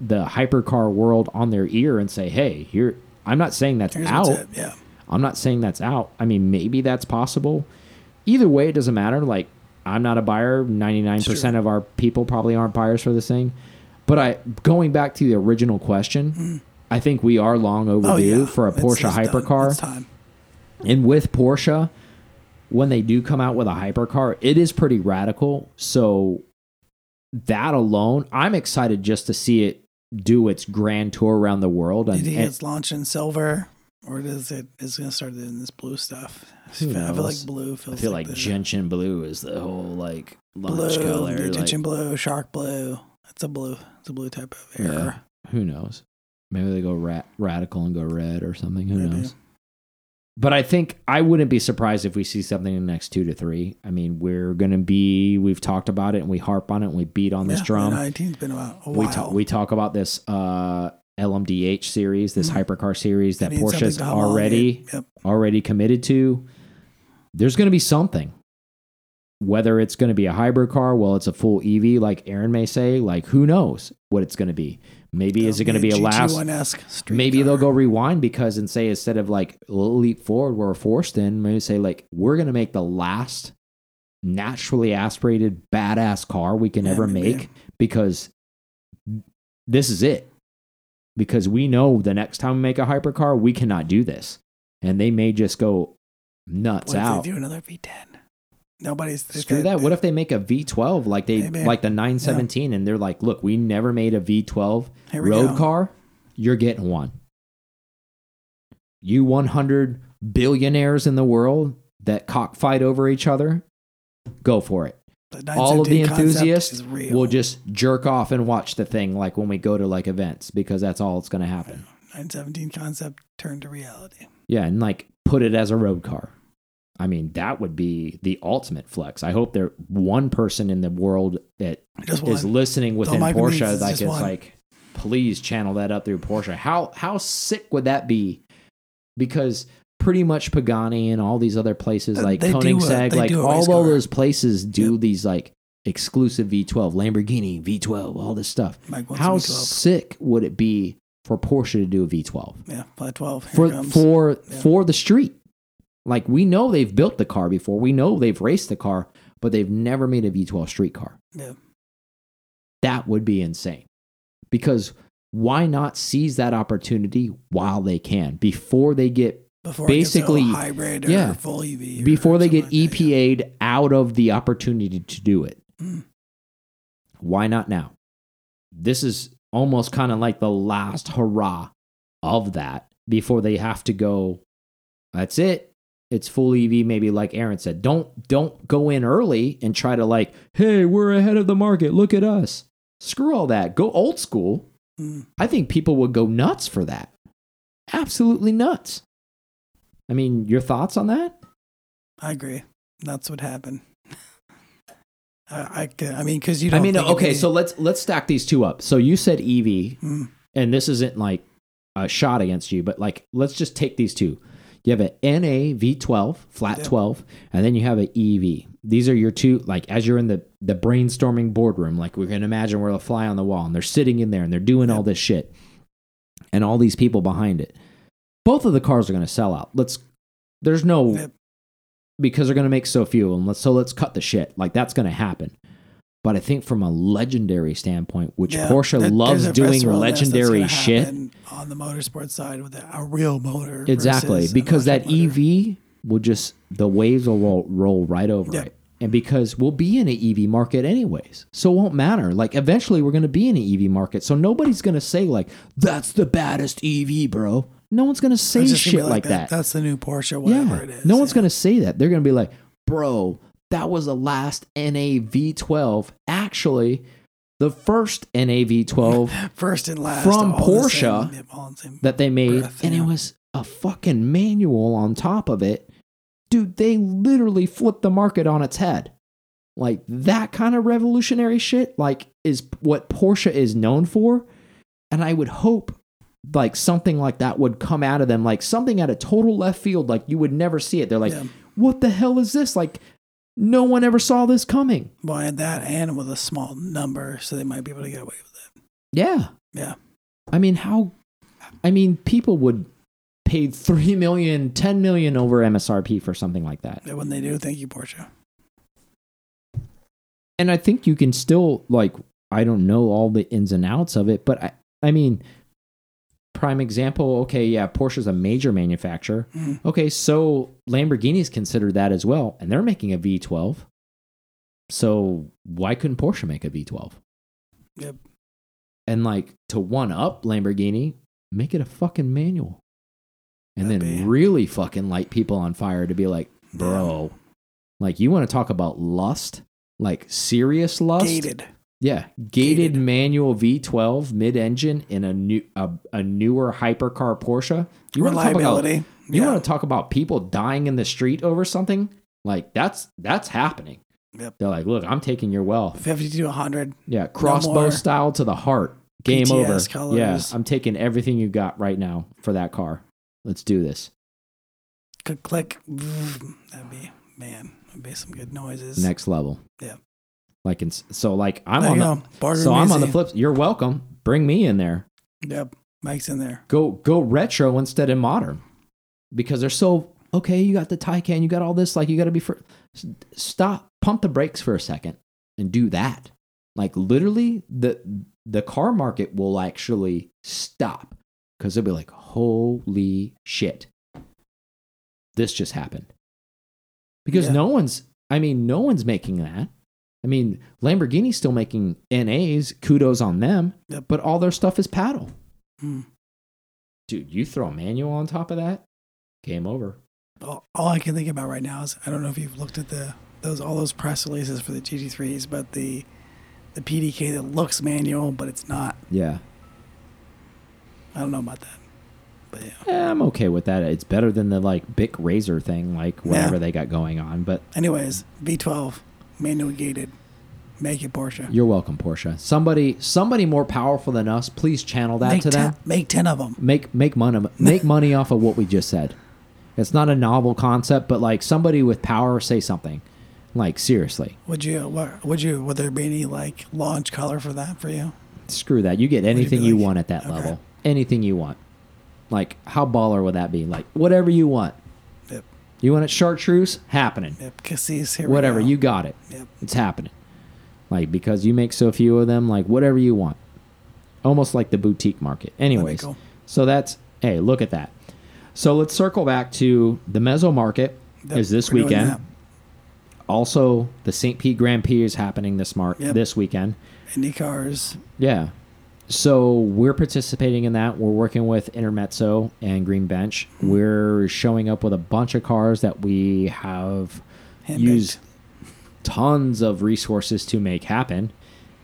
the hypercar world on their ear and say hey here i'm not saying that's Here's out it. Yeah. I'm not saying that's out. I mean, maybe that's possible. Either way, it doesn't matter. Like, I'm not a buyer. 99% true. of our people probably aren't buyers for this thing. But I, going back to the original question, I think we are long overdue Mm. Oh yeah. for a It's- Porsche it's hypercar. And with Porsche, when they do come out with a hypercar, it is pretty radical. So that alone, I'm excited just to see it do its grand tour around the world. Do And, you think and- it's launching silver, or does it? Is going to start in this blue stuff? I feel like blue I feel like, the gentian blue is the whole like launch blue, color. the like- gentian blue, shark blue. It's a blue. It's a blue type of air. Yeah. Who knows? Maybe they go ra- radical and go red or something. Who Maybe. knows? But I think I wouldn't be surprised if we see something in the next two to three. I mean, we're gonna be. We've talked about it and we harp on it and we beat on this Yeah, drum. 19's been about a we while. talk. We talk about this uh, LMDH series, this Mhm. hypercar series that Porsche's already. Yep. already committed to. There's going to be something. Whether it's going to be a hybrid car, well, it's a full EV, like Aaron may say. Like, who knows what it's going to be? Maybe is it going to be a last? GT1-esque street Maybe they'll go rewind because and say instead of like leap forward, we're forced in. Maybe say like we're going to make the last naturally aspirated badass car we can Yeah, ever maybe. make because this is it. Because we know the next time we make a hypercar, we cannot do this, and they may just go nuts What if out. do another V10? Nobody's Screw that. What if they make a V12 like they like the 917 and they're like, look, we never made a V12 road go. car. You're getting one. You 100 billionaires in the world that cockfight over each other, go for it. All of the enthusiasts will just jerk off and watch the thing like when we go to like events because that's all it's going to happen. 917 concept turned to reality. Yeah, and like put it as a road car. I mean, that would be the ultimate flex. I hope there one person in the world that is listening within Porsche like is one. like, please channel that up through Porsche. How how sick would that be? Because pretty much Pagani and all these other places Uh, like they do a- Koenigsegg, like all of car. those places do these like exclusive V12, Lamborghini V12, all this stuff. How sick would it be for Porsche to do a V12 Yeah, 512. Here for for Yeah. for the street? Like we know they've built the car before, we know they've raced the car, but they've never made a V12 street car yeah. that would be insane. Because why not seize that opportunity while they can before they get Before Basically, hybrid or yeah. full EV. or before they get like that, yeah. EPA'd out of the opportunity to do it. Mm. Why not now? This is almost kind of like the last hurrah of that before they have to go that's it. It's full EV maybe like Aaron said. Don't don't go in early and try to like, "Hey, we're ahead of the market. Look at us." Screw all that. Go old school. Mm. I think people would go nuts for that. Absolutely nuts. I mean, your thoughts on that? I agree. That's what happened. I, I, I mean, because you I mean, okay, so let's let's stack these two up. So you said EV, Mm. and this isn't like a shot against you, but like let's just take these two. You have an NA V12 flat Yep. 12, and then you have an EV. These are your two. Like as you're in the the brainstorming boardroom, like we can imagine we're a fly on the wall, and they're sitting in there and they're doing all this shit, and all these people behind it. Both of the cars are going to sell out. Let's. There's no because they're going to make so few them. Let's, so let's cut the shit. Like that's going to happen. But I think from a legendary standpoint, which Yeah, Porsche there- loves doing visceral ness that's legendary shit. on the motorsport side with a, a real motor. Exactly, because that motor. EV will just the waves will roll, roll right over Yeah. it. And because we'll be in an EV market anyways, so it won't matter. Like eventually, we're going to be in an EV market, so nobody's going to say like that's the baddest EV, bro. No one's going to say It's gonna be shit like that. That's the new Porsche, whatever yeah, it is. no one's yeah. going to say that. They're going to be like, bro, that was the last NA V12. Actually, the first NA V12 first and last from Porsche the same. that they made, breath, and it was a fucking manual on top of it. Dude, they literally flipped the market on its head. Like that kind of revolutionary shit, like, is what Porsche is known for. And I would hope like something like that would come out of them, like something at a total left field, like you would never see it. They're like, Yeah. what the hell is this? Like, no one ever saw this coming. Well, and that and with a small number, so they might be able to get away with it. Yeah. Yeah. I mean, how? I mean, people would pay three million, ten million over MSRP for something like that, And when they do, thank you, Portia. and I think you can still like. I don't know all the ins and outs of it, but I, I mean, prime example. Okay, yeah, Porsche's a major manufacturer. Mhm. Okay, so Lamborghini's considered that as well, and they're making a V12. So why couldn't Porsche make a V12? Yep. And like to one up Lamborghini, make it a fucking manual. And That'd then be- really fucking light people on fire to be like, bro, like you want to talk about lust? Like serious lust? Gated. Yeah, gated, Gated. manual V12 mid-engine in a new a, a newer hypercar Porsche. You want to talk about Reliability. you yeah. want to talk about people dying in the street over something? Like that's that's happening. Yep. They're like, look, I'm taking your wealth. 50 to 100. Yeah, crossbow more. style to the heart. Game PTS over. colors. Yeah, I'm taking everything you got right now for that car. Let's do this. Click, click. That'd be, man, that'd be some good noises. Next level. Yeah. Like in, so like I'm There on the so I'm on the flip. You're welcome. Bring me in there. Yep. Mike's in there. Go go retro instead of modern. Because they're so okay, you got the Taycan, you got all this like you got to be for stop pump the brakes for a second and do that. Like literally the the car market will actually stop cuz they'll be like holy shit. This just happened. Because Yeah. no one's I mean no one's making that. I mean, Lamborghini's still making NAs, kudos on them, but all their stuff is paddle. Hmm. Dude, you throw a manual on top of that, game over. All, all I can think about right now is I don't know if you've looked at the those all those press releases for the GT3s, but the the PDK that looks manual, but it's not. Yeah. I don't know about that. But yeah. Eh, I'm okay with that. It's better than the like Bic Razor thing, like whatever Yeah. they got going on. But Anyways, V12, manual gated. Make it Porsche. you're welcome, Porsche. Somebody, somebody more powerful than us, please channel that make to them. make ten of them. Make make money make money off of what we just said. It's not a novel concept, but like somebody with power say something. Like seriously, Would you? What, would you? Would there be any like launch color for that for you? screw that. You get anything you like? want at that Okay. level. Anything you want. Like how baller would that be? Like whatever you want. You want it chartreuse? Happening. Yep. Cassis here. Whatever, you got it. Yep. It's happening. Like because you make so few of them, like whatever you want. Almost like the boutique market. Anyways, cool. so that's hey, look at that. So let's circle back to the Mezzo market Yep, is this weekend. Also, the St. Pete Grand Prix is happening this mar- Yep. this weekend. Indy cars. Yeah. So we're participating in that. We're working with Intermezzo and Green Bench. Hmm. We're showing up with a bunch of cars that we have Handpicked. used tons of resources to make happen.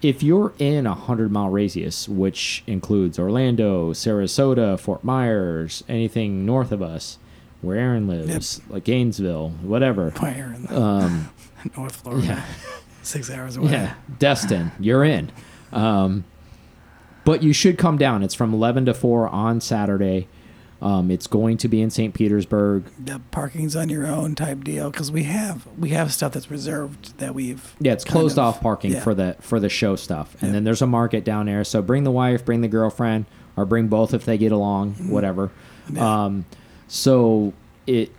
If you're in a hundred mile radius, which includes Orlando, Sarasota, Fort Myers, anything north of us, where Aaron lives, like Gainesville, whatever. In the Um, North Florida. yeah. Six hours away. Yeah, Destin, you're in. Um, but you should come down. It's from 11 to 4 on Saturday. Um, it's going to be in St. Petersburg. The parking's on your own type deal because we have we have stuff that's reserved that we've Yeah, it's closed of- off parking yeah. for the for the show stuff, and Yeah. then there's a market down there. So bring the wife, bring the girlfriend, or bring both if they get along, whatever. Mm-hmm. Yeah. Um, so it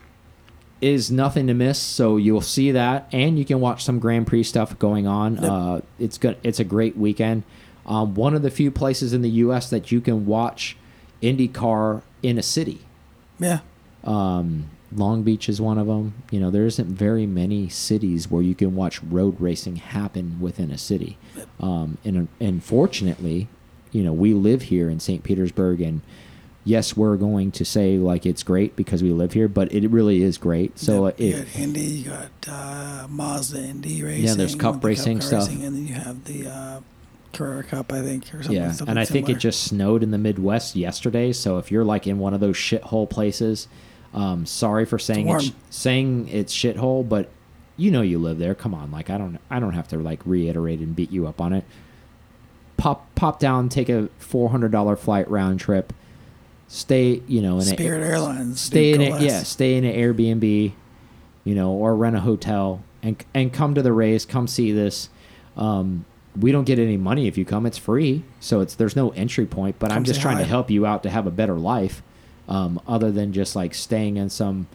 is nothing to miss. So you'll see that, and you can watch some Grand Prix stuff going on. Yep. Uh, it's good. It's a great weekend. Um, one of the few places in the U.S. that you can watch IndyCar in a city. yeah. Um, Long Beach is one of them. You know, there isn't very many cities where you can watch road racing happen within a city. Um, and unfortunately, you know, we live here in St. Petersburg, and yes, we're going to say like it's great because we live here, but it really is great. So Yep, you got Indy, you got uh, Mazda Indy racing. Yeah, there's Cup racing car stuff. racing, and then you have the uh, Carrera Cup, I think, or something. yeah, something and I think it just snowed in the Midwest yesterday. So if you're like in one of those shithole places, um, sorry for saying it's, saying it's shithole, but you know you live there. Come on, like I don't I don't have to like reiterate and beat you up on it. Pop pop down, take a four hundred dollar flight round trip. Stay, you know, in Spirit a, Airlines. stay in it, yeah, stay in an Airbnb, you know, or rent a hotel and and come to the race, come see this. Um, we don't get any money if you come; it's free, so it's there's no entry point. But I'm just trying to help you out to have a better life, um, other than just like staying in some,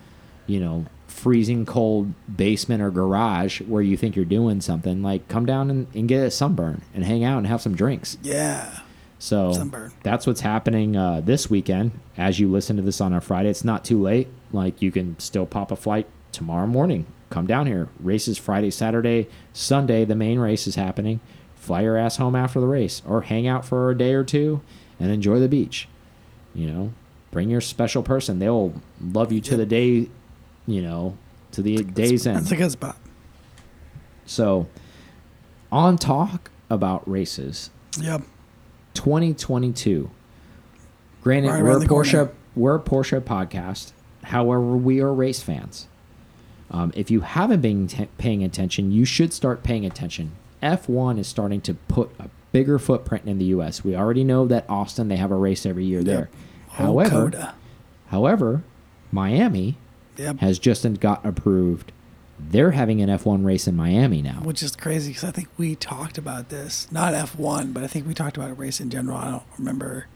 you know, freezing cold basement or garage where you think you're doing something. Like, come down and, and get a sunburn and hang out and have some drinks. Yeah. So Sunburn. that's what's happening uh, this weekend. As you listen to this on a Friday, it's not too late. Like you can still pop a flight tomorrow morning. Come down here. Races Friday, Saturday, Sunday. The main race is happening. Fly your ass home after the race, or hang out for a day or two and enjoy the beach. You know, bring your special person. They'll love you to Yep. the day. You know, to the day's end. That's a good spot. So, on talk about races, Yep. 2022. Granted, Right we're a Porsche. corner. We're a Porsche podcast. However, we are race fans. Um, if you haven't been t- paying attention, you should start paying attention. F1 is starting to put a bigger footprint in the U.S. We already know that Austin they have a race every year there. Oh, However, however, Miami Yep. has just got approved. They're having an F1 race in Miami now. Which is crazy because I think we talked about this, not F1, but I think we talked about a race in general. I don't remember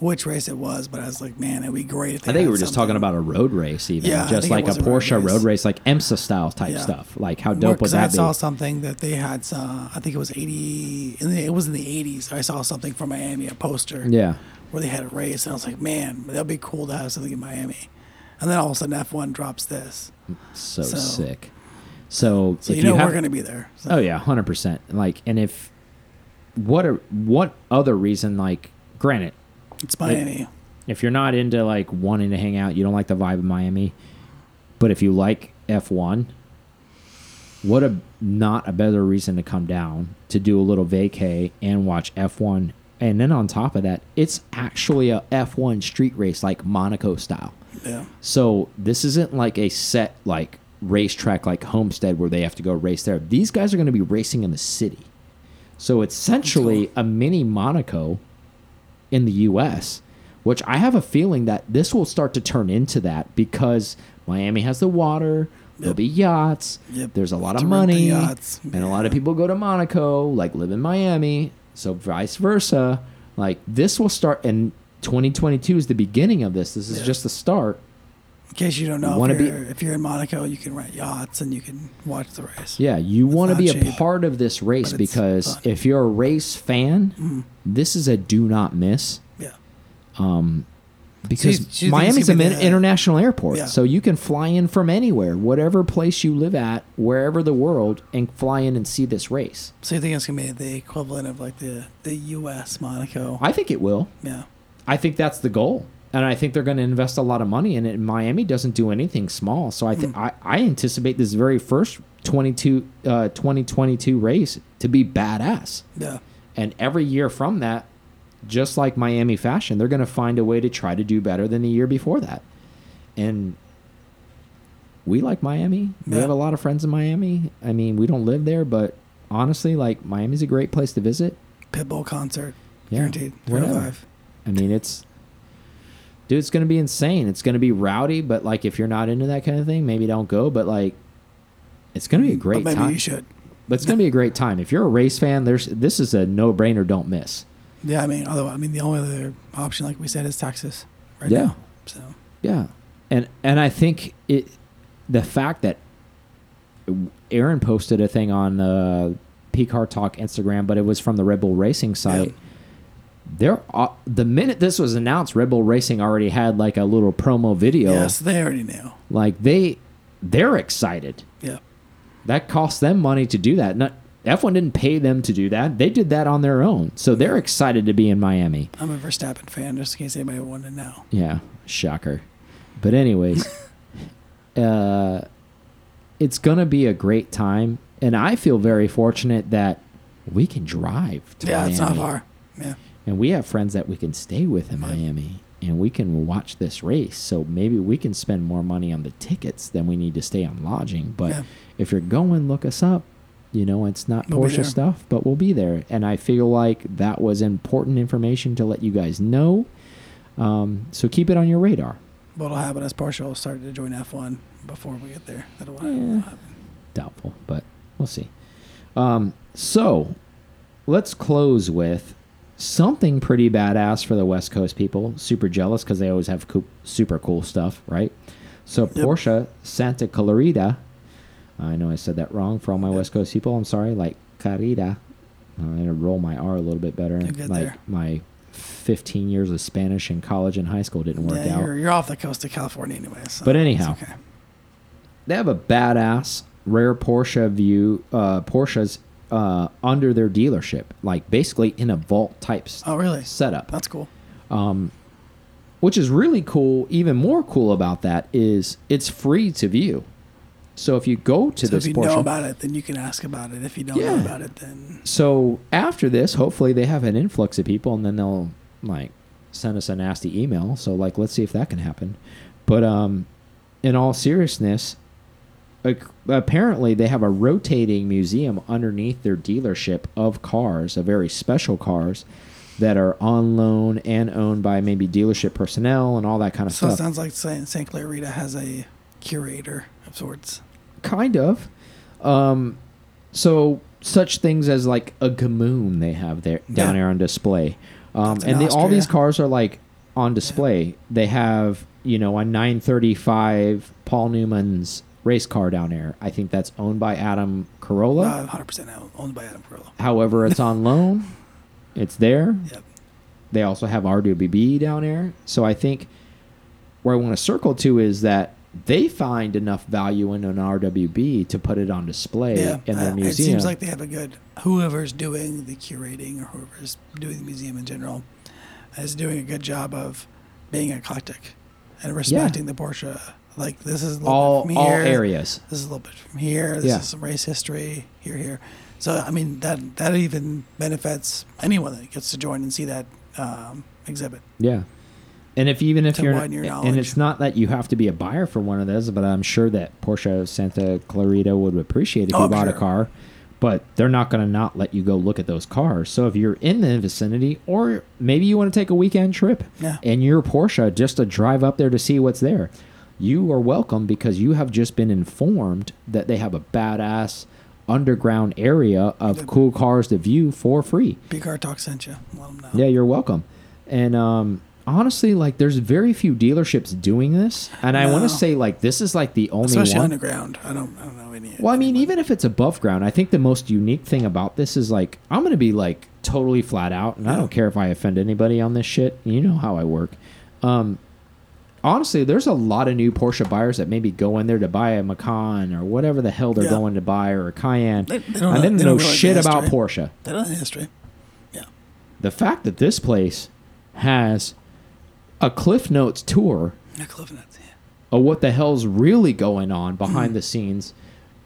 which race it was, but I was like, man, it'd be great if they I think we were just talking about a road race, even Yeah, just like a a road Porsche race. road race, like IMSA style type Yeah. stuff. Like how dope was that? I that saw be? something that they had. Uh, I think it was eighty. In the, it was in the eighties. I saw something from Miami, a poster Yeah, where they had a race, and I was like, man, that'd be cool to have something in Miami. And then all of a sudden, F one drops this, so, So- sick. So, so if you know have, we're gonna be there. So. oh yeah, hundred percent. Like, and if what a what other reason? Like, granted, it's Miami. if you're not into like wanting to hang out, you don't like the vibe of Miami, but if you like F1, what a not a better reason to come down to do a little vacay and watch F1. And then on top of that, it's actually a F1 street race like Monaco style. yeah, So this isn't like a set like racetrack like Homestead where they have to go race there. These guys are going to be racing in the city. So it's essentially a mini Monaco in the US, which I have a feeling that this will start to turn into that because Miami has the water, there'll Yep. be yachts, Yep. there's a lot of money, yachts. and a lot of people go to Monaco, like live in Miami, so vice versa. Like this will start and 2022 is the beginning of this. This is Yeah. just the start. In case you don't know, if you're, if you're in Monaco, you can rent yachts and you can watch the race. Yeah, you want to be a cheap, part of this race because fun. If you're a race fan, this is a do not miss. Yeah, Um, because So you- Miami's a be the- international airport, Yeah. so you can fly in from anywhere, whatever place you live at, wherever the world, and fly in and see this race. so you think it's gonna be the equivalent of like the the U.S. Monaco? I think it will. yeah, I think that's the goal. And I think they're going to invest a lot of money in it. And Miami doesn't do anything small. So I, th- Hmm. I, I anticipate this very first 22, uh, 2022 race to be badass. yeah. And every year from that, just like Miami fashion, they're going to find a way to try to do better than the year before that. And we like Miami. We have a lot of friends in Miami. I mean, we don't live there, but honestly, like Miami's a great place to visit. Pitbull concert, Yeah, guaranteed. whatever. 305. I mean, it's dude, it's gonna be insane. It's gonna be rowdy, but like if you're not into that kind of thing, maybe don't go. But like, it's gonna be a great but maybe time. you should. But it's gonna be a great time. If you're a race fan, there's this is a no brainer. Don't miss. Yeah, I mean, although I mean, the only other option, like we said, is Texas. Right Yeah. now. So Yeah, and and I think it the fact that Aaron posted a thing on the P Car Talk Instagram, but it was from the Red Bull Racing site. Yeah. There, uh, the minute this was announced, Red Bull Racing already had like a little promo video. yes, they already knew. Like they, they're excited. Yeah. That cost them money to do that. Not F1 didn't pay them to do that. They did that on their own. So they're excited to be in Miami. I'm a Verstappen fan, just in case anybody wanted to know. Yeah, shocker. But anyways, uh, it's gonna be a great time, and I feel very fortunate that we can drive to yeah, Miami, it's not far. Yeah. And we have friends that we can stay with in Miami, and we can watch this race. So maybe we can spend more money on the tickets than we need to stay on lodging. But Yeah. if you're going, look us up. You know, it's not We'll Porsche stuff, but we'll be there. And I feel like that was important information to let you guys know. Um, so keep it on your radar. What'll happen is Porsche will start to join F1 before we get there. That'll Yeah. happen. Doubtful, but we'll see. Um, so let's close with something pretty badass for the West Coast people. Super jealous because they always have coo- super cool stuff, right? So Yep. Porsche Santa Clarita. I know I said that wrong for all my West Coast people. I'm sorry. Like Carita. I'm gonna roll my R a little bit better. Like there. my 15 years of Spanish in college and high school didn't work yeah, out. You're, you're off the coast of California anyway. So But anyhow. okay. they have a badass rare Porsche view, uh, Porsches uh, under their dealership, like basically in a vault type Oh, really? setup, That's cool. um, which is really cool. Even more cool about that is it's free to view. So if you go to so this if you Porsche, know about it, then you can ask about it. If you don't Yeah. know about it, then so after this, hopefully they have an influx of people, and then they'll like send us a nasty email. So like, let's see if that can happen. But um, in all seriousness, apparently they have a rotating museum underneath their dealership of cars, of very special cars that are on loan and owned by maybe dealership personnel and all that kind of stuff. so it sounds like Saint Clarita has a curator of sorts. kind of. Um, so such things as like a Gmünd they have there down Yeah. there on display, um, and they, all these cars are like on display. They have you know a 935 Paul Newman's race car down there. I think that's owned by Adam Carolla. Uh, 100% owned by Adam Carolla. However, it's on loan. It's there. Yep. They also have RWB down there. So I think where I want to circle to is that they find enough value in an RWB to put it on display Yeah, in their uh, museum. it seems like they have a good whoever's doing the curating or whoever's doing the museum in general is doing a good job of being eclectic and respecting the Porsche. Like this is a little all bit from all areas. This is a little bit from here. This Yeah. is some race history here, here. So I mean that that even benefits anyone that gets to join and see that um, exhibit. Yeah. And if even if To you're widen your and it's not that you have to be a buyer for one of those, but I'm sure that Porsche Santa Clarita would appreciate if Oh, you I'm bought a sure. car. But they're not going to not let you go look at those cars. So if you're in the vicinity, or maybe you want to take a weekend trip, Yeah. and your Porsche just to drive up there to see what's there, you are welcome because you have just been informed that they have a badass underground area of cool cars to view for free. P-Car Talk sent you. Let them know. Yeah, you're welcome. And um, honestly, like, there's very few dealerships doing this, and I want to say like this is like the only Especially one. underground. I don't. I don't know any. Well, I mean, even if it's above ground, I think the most unique thing about this is like I'm gonna be like totally flat out, and I don't care if I offend anybody on this shit. You know how I work. Um, honestly, there's a lot of new Porsche buyers that maybe go in there to buy a Macan or whatever the hell they're Yeah. going to buy or a Cayenne, They- they don't and know- they don't know shit the about. Porsche. They don't have history. Yeah. The fact that this place has a Cliff Notes tour Yeah, Cliff Notes. Yeah. of what the hell's really going on Hmm. behind the scenes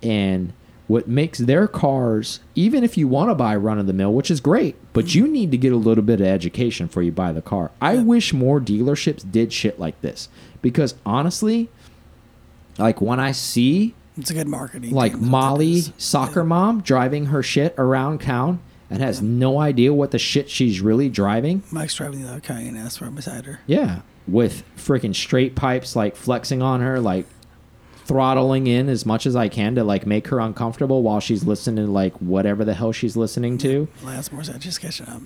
and what makes their cars even if you want to buy run of the mill which is great but you need to get a little bit of education before you buy the car i. Yeah. wish more dealerships did shit like this because honestly Like when I see It's a good marketing. like thing, that's what it Molly, soccer mom, driving her shit around town and has no idea what the shit she's really driving. Mike's driving the other Cayenne S right beside her. Yeah, with freaking straight pipes, like flexing on her, like throttling in as much as I can to like make her uncomfortable while she's listening to like whatever the hell she's listening to. Alanis Morissette just catching up.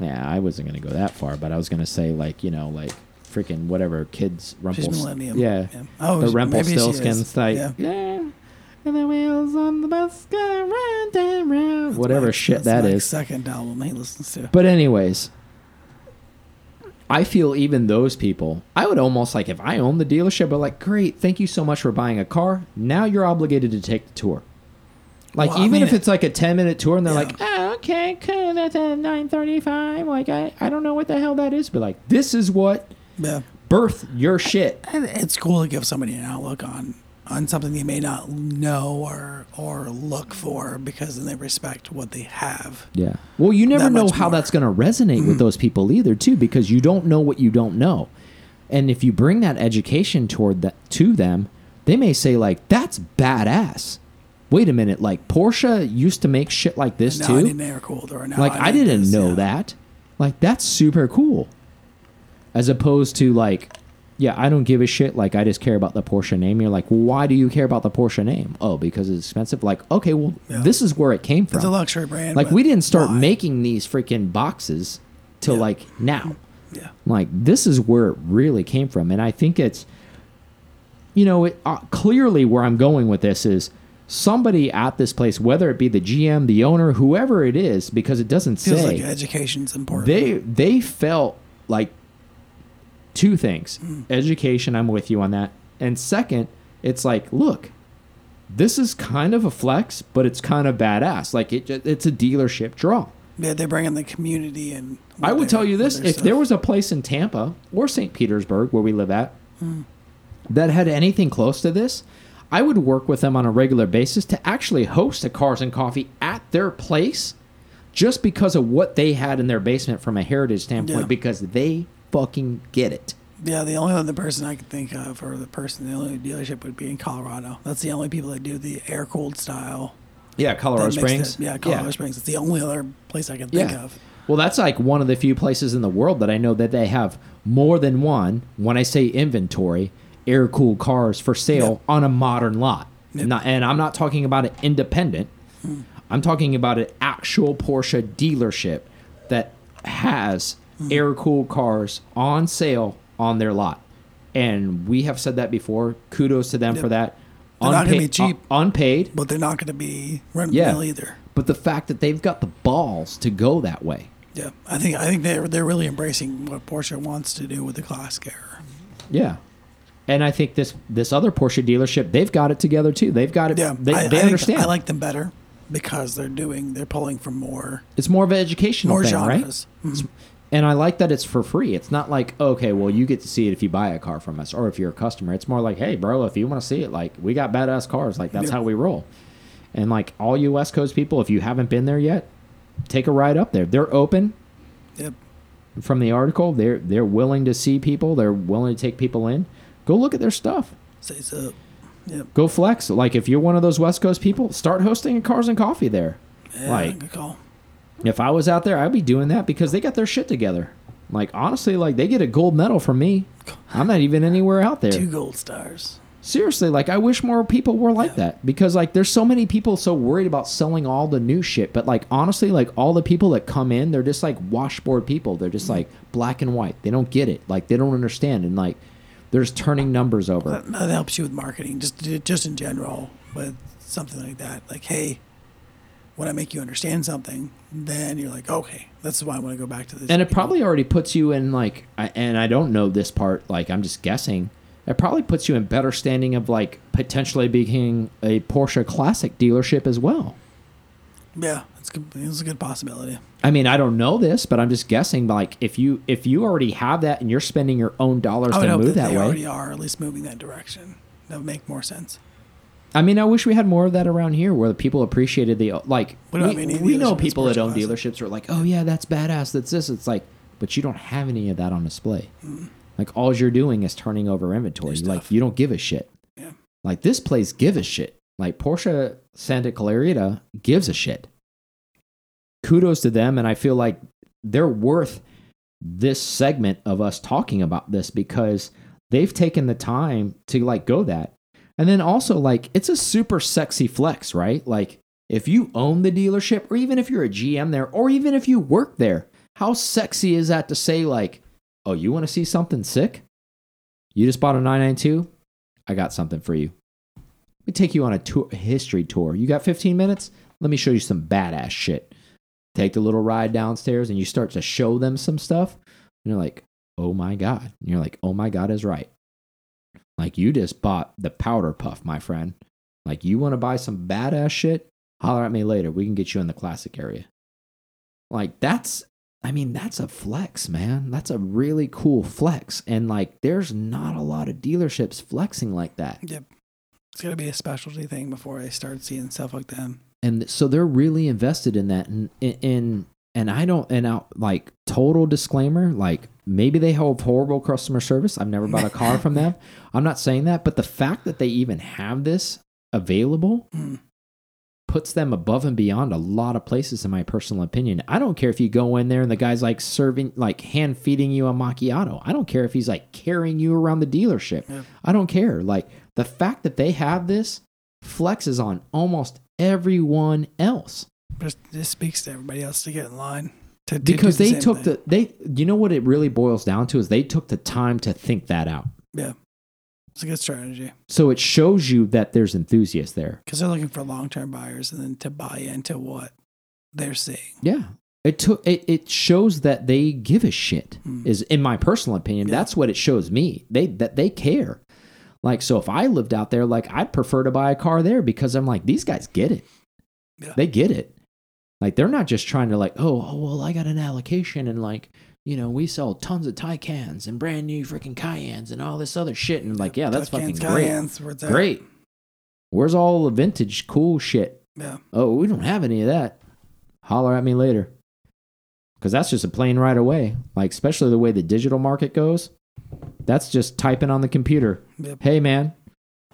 Yeah, I wasn't gonna go that far, but I was gonna say like you know like freaking whatever kids She's Rumpel. millennium. Yeah. Oh, the Rumpelstiltskin is. like Yeah. yeah. And the wheels on the bus go round and round. Whatever Mike's- shit that is. Second album he listens to. But anyways, I feel even those people, I would almost like if I own the dealership, but like, great, thank you so much for buying a car. Now you're obligated to take the tour. Like Well, I even mean, if it's like a ten minute tour and they're Yeah. like, oh, okay, cool, that's at nine thirty five. Like I, I don't know what the hell that is, but like this is what Yeah. birth your shit. It's cool to give somebody an outlook on on something they may not know or or look for because then they respect what they have. Yeah. Well, you never know how more. that's going to resonate with mm-hmm. those people either, too, because you don't know what you don't know. And if you bring that education toward that to them, they may say like, "That's badass." Wait a minute, like Porsche used to make shit like this now I too. need an air cooled or now like I, need didn't this, know yeah. that. Like that's super cool. As opposed to like, yeah, I don't give a shit. Like I just care about the Porsche name. You're like, why do you care about the Porsche name? Oh, because it's expensive. Like, okay, well, Yeah. this is where it came from. It's a luxury brand. Like we didn't start why? making these freaking boxes till Yeah. like now. Yeah. Like this is where it really came from, and I think it's, you know, it uh, clearly where I'm going with this is somebody at this place, whether it be the GM, the owner, whoever it is, because it doesn't Feels say like education's important. they they felt like two things Mm. education i'm with you on that and second it's like look this is kind of a flex but it's kind of badass like it, it's a dealership draw yeah, they bring in the community and. i would tell you this if stuff. there was a place in tampa or st petersburg where we live at that had anything close to this i would work with them on a regular basis to actually host a cars and coffee at their place just because of what they had in their basement from a heritage standpoint Yeah. because they fucking get it Yeah, the only other person I could think of, or the person, the only dealership would be in Colorado. That's the only people that do the air cooled style. yeah that colorado springs. Yeah, Colorado Springs. It's the only other place I can Yeah. think of. Well, that's like one of the few places in the world that I know that they have more than one. When I say inventory, air cooled cars for sale on a modern lot. Not, and I'm not talking about an independent. I'm talking about an actual Porsche dealership that has Hmm. Air cooled cars on sale on their lot. And we have said that before. Kudos to them Yep. for that. They're not gonna be Unpaid- cheap. un- unpaid, But they're not going to be run Yeah. either. but the fact that they've got the balls to go that way. Yeah, I think I think they're they're really embracing what Porsche wants to do with the classic era. Yeah. And I think this this other Porsche dealership, they've got it together too. They've got it. Yeah, they, I, they I understand. I like them better because they're doing they're pulling from more it's more of an educational more thing, genres. right? Mhm. And I like that it's for free. It's not like okay, well, you get to see it if you buy a car from us or if you're a customer. It's more like, hey, bro, if you want to see it, like we got badass cars. Like that's Yeah. how we roll. And like all you West Coast people, if you haven't been there yet, take a ride up there. They're open Yep. from the article. They're they're willing to see people. They're willing to take people in. Go look at their stuff. Say so. Yep. Go flex. Like if you're one of those West Coast people, start hosting a cars and coffee there. Yeah, Like- good call. If I was out there, I'd be doing that because they got their shit together. Like honestly, like they get a gold medal from me. I'm not even anywhere out there. Two gold stars. Seriously, like I wish more people were like Yeah. that because like there's so many people so worried about selling all the new shit, but like honestly, like all the people that come in, they're just like washboard people. They're just like black and white. They don't get it. Like they don't understand and like they're just turning numbers over. That, that helps you with marketing, just just in general, with something like that. Like, hey, when I make you understand something, then you're like, okay, that's why I want to go back to this. and it people. probably already puts you in like and i don't know this part like i'm just guessing it probably puts you in better standing of like potentially being a porsche classic dealership as well yeah, it's good. It's a good possibility. i mean i don't know this but i'm just guessing like if you if you already have that and you're spending your own dollars to move that that they way already are, at least moving that direction. That would make more sense. I mean i wish we had more of that around here where the people appreciated the like We we, know people that own dealerships are like oh yeah that's badass that's this. It's like but you don't have any of that on display. Like all you're doing is turning over inventory. Like you don't give a shit. Like this place give a shit. Like Porsche Santa Clarita gives a shit. Kudos to them, and I feel like they're worth this segment of us talking about this because they've taken the time to like go that. And then also like it's a super sexy flex, right? Like if you own the dealership or even if you're a GM there or even if you work there, how sexy is that to say like, "Oh, you want to see something sick? You just bought a 992? I got something for you. Let me take you on a tour, history tour. You got 15 minutes? Let me show you some badass shit. Take the little ride downstairs and you start to show them some stuff. And you're like, oh my God. And you're like, oh my God is right. Like you just bought the powder puff, my friend. Like you want to buy some badass shit? Holler at me later. We can get you in the classic area. Like that's I mean, that's a flex, man. That's a really cool flex. And like there's not a lot of dealerships flexing like that. Yep. It's gonna be a specialty thing before I start seeing stuff like that. and so they're really invested in that and in and i don't and out like total disclaimer like maybe they have horrible customer service i've never bought a car from them i'm not saying that but the fact that they even have this available Mm. puts them above and beyond a lot of places in my personal opinion i don't care if you go in there and the guy's like serving like hand feeding you a macchiato i don't care if he's like carrying you around the dealership Yep. i don't care like the fact that they have this flexes on almost everyone else Just this speaks to everybody else to get in line. To, to because the they took thing. the they you know what it really boils down to is they took the time to think that out yeah. It's a good strategy so it shows you that there's enthusiasts there because they're looking for long term buyers and then to buy into what they're seeing. yeah it took it, it shows that they give a shit Mm. is in my personal opinion Yeah. that's what it shows me they that they care like so if i lived out there like i'd prefer to buy a car there because i'm like these guys get it Yeah. they get it like they're not just trying to like oh, oh well i got an allocation and like you know we sell tons of Taycans and brand new freaking Cayennes and all this other shit. And like yeah that's fucking great. Cayennes, where it's great. Where's all the vintage cool shit? Yeah. oh we don't have any of that. Holler at me later. Because that's just a plain right away. Like especially the way the digital market goes that's just typing on the computer. Yep. hey man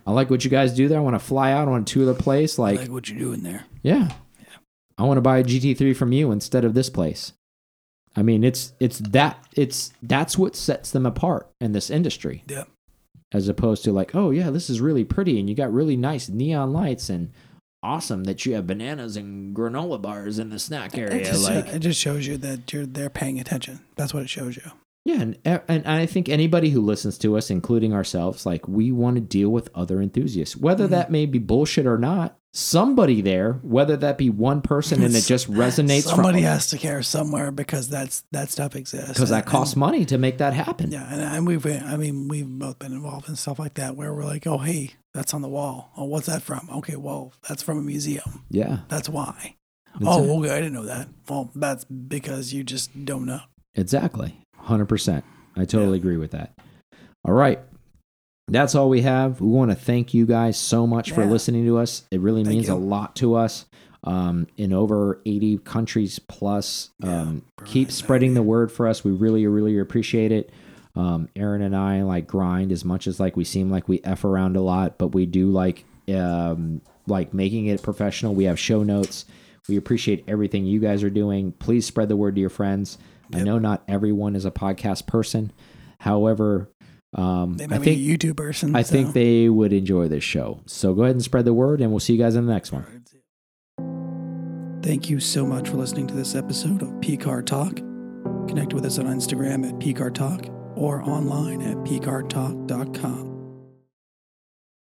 i like what you guys do there. I want to fly out. On to the place. I like like what you're doing there. Yeah. yeah. I want to buy a GT3 from you instead of this place. I mean, it's it's that it's that's what sets them apart in this industry Yeah. as opposed to like, oh yeah, this is really pretty and you got really nice neon lights and awesome that you have bananas and granola bars in the snack It area just, like it just shows you that you're they're paying attention. That's what it shows you. Yeah, and, and I think anybody who listens to us, including ourselves, like we want to deal with other enthusiasts, whether Mm-hmm. that may be bullshit or not. Somebody there, whether that be one person and it just resonates Somebody has to care somewhere because that's that stuff exists. because that And- costs money to make that happen. Yeah, and, and we've I mean we've both been involved in stuff like that where we're like, oh hey, that's on the wall. Oh, what's that from? Okay, well that's from a museum. Yeah, That's why. That's oh, it. okay, I didn't know that. Well, that's because you just don't know. exactly, hundred percent. I totally agree with that. All right, that's all we have. We want to thank you guys so much for listening to us. It really Thank means a lot to us. Um, in over eighty countries plus, Yeah, um, keep spreading the word for us. We really, really appreciate it. Um, Aaron and I like grind as much as like we seem like we f around a lot, but we do like um, like making it professional. We have show notes. We appreciate everything you guys are doing. Please spread the word to your friends. I know not everyone is a podcast person. However, um, They I might think be a YouTube person. I so- think they would enjoy this show. So go ahead and spread the word, and we'll see you guys in the next one. Thank you so much for listening to this episode of PCAR Talk. Connect with us on Instagram at PCAR Talk or online at pcartalk.com.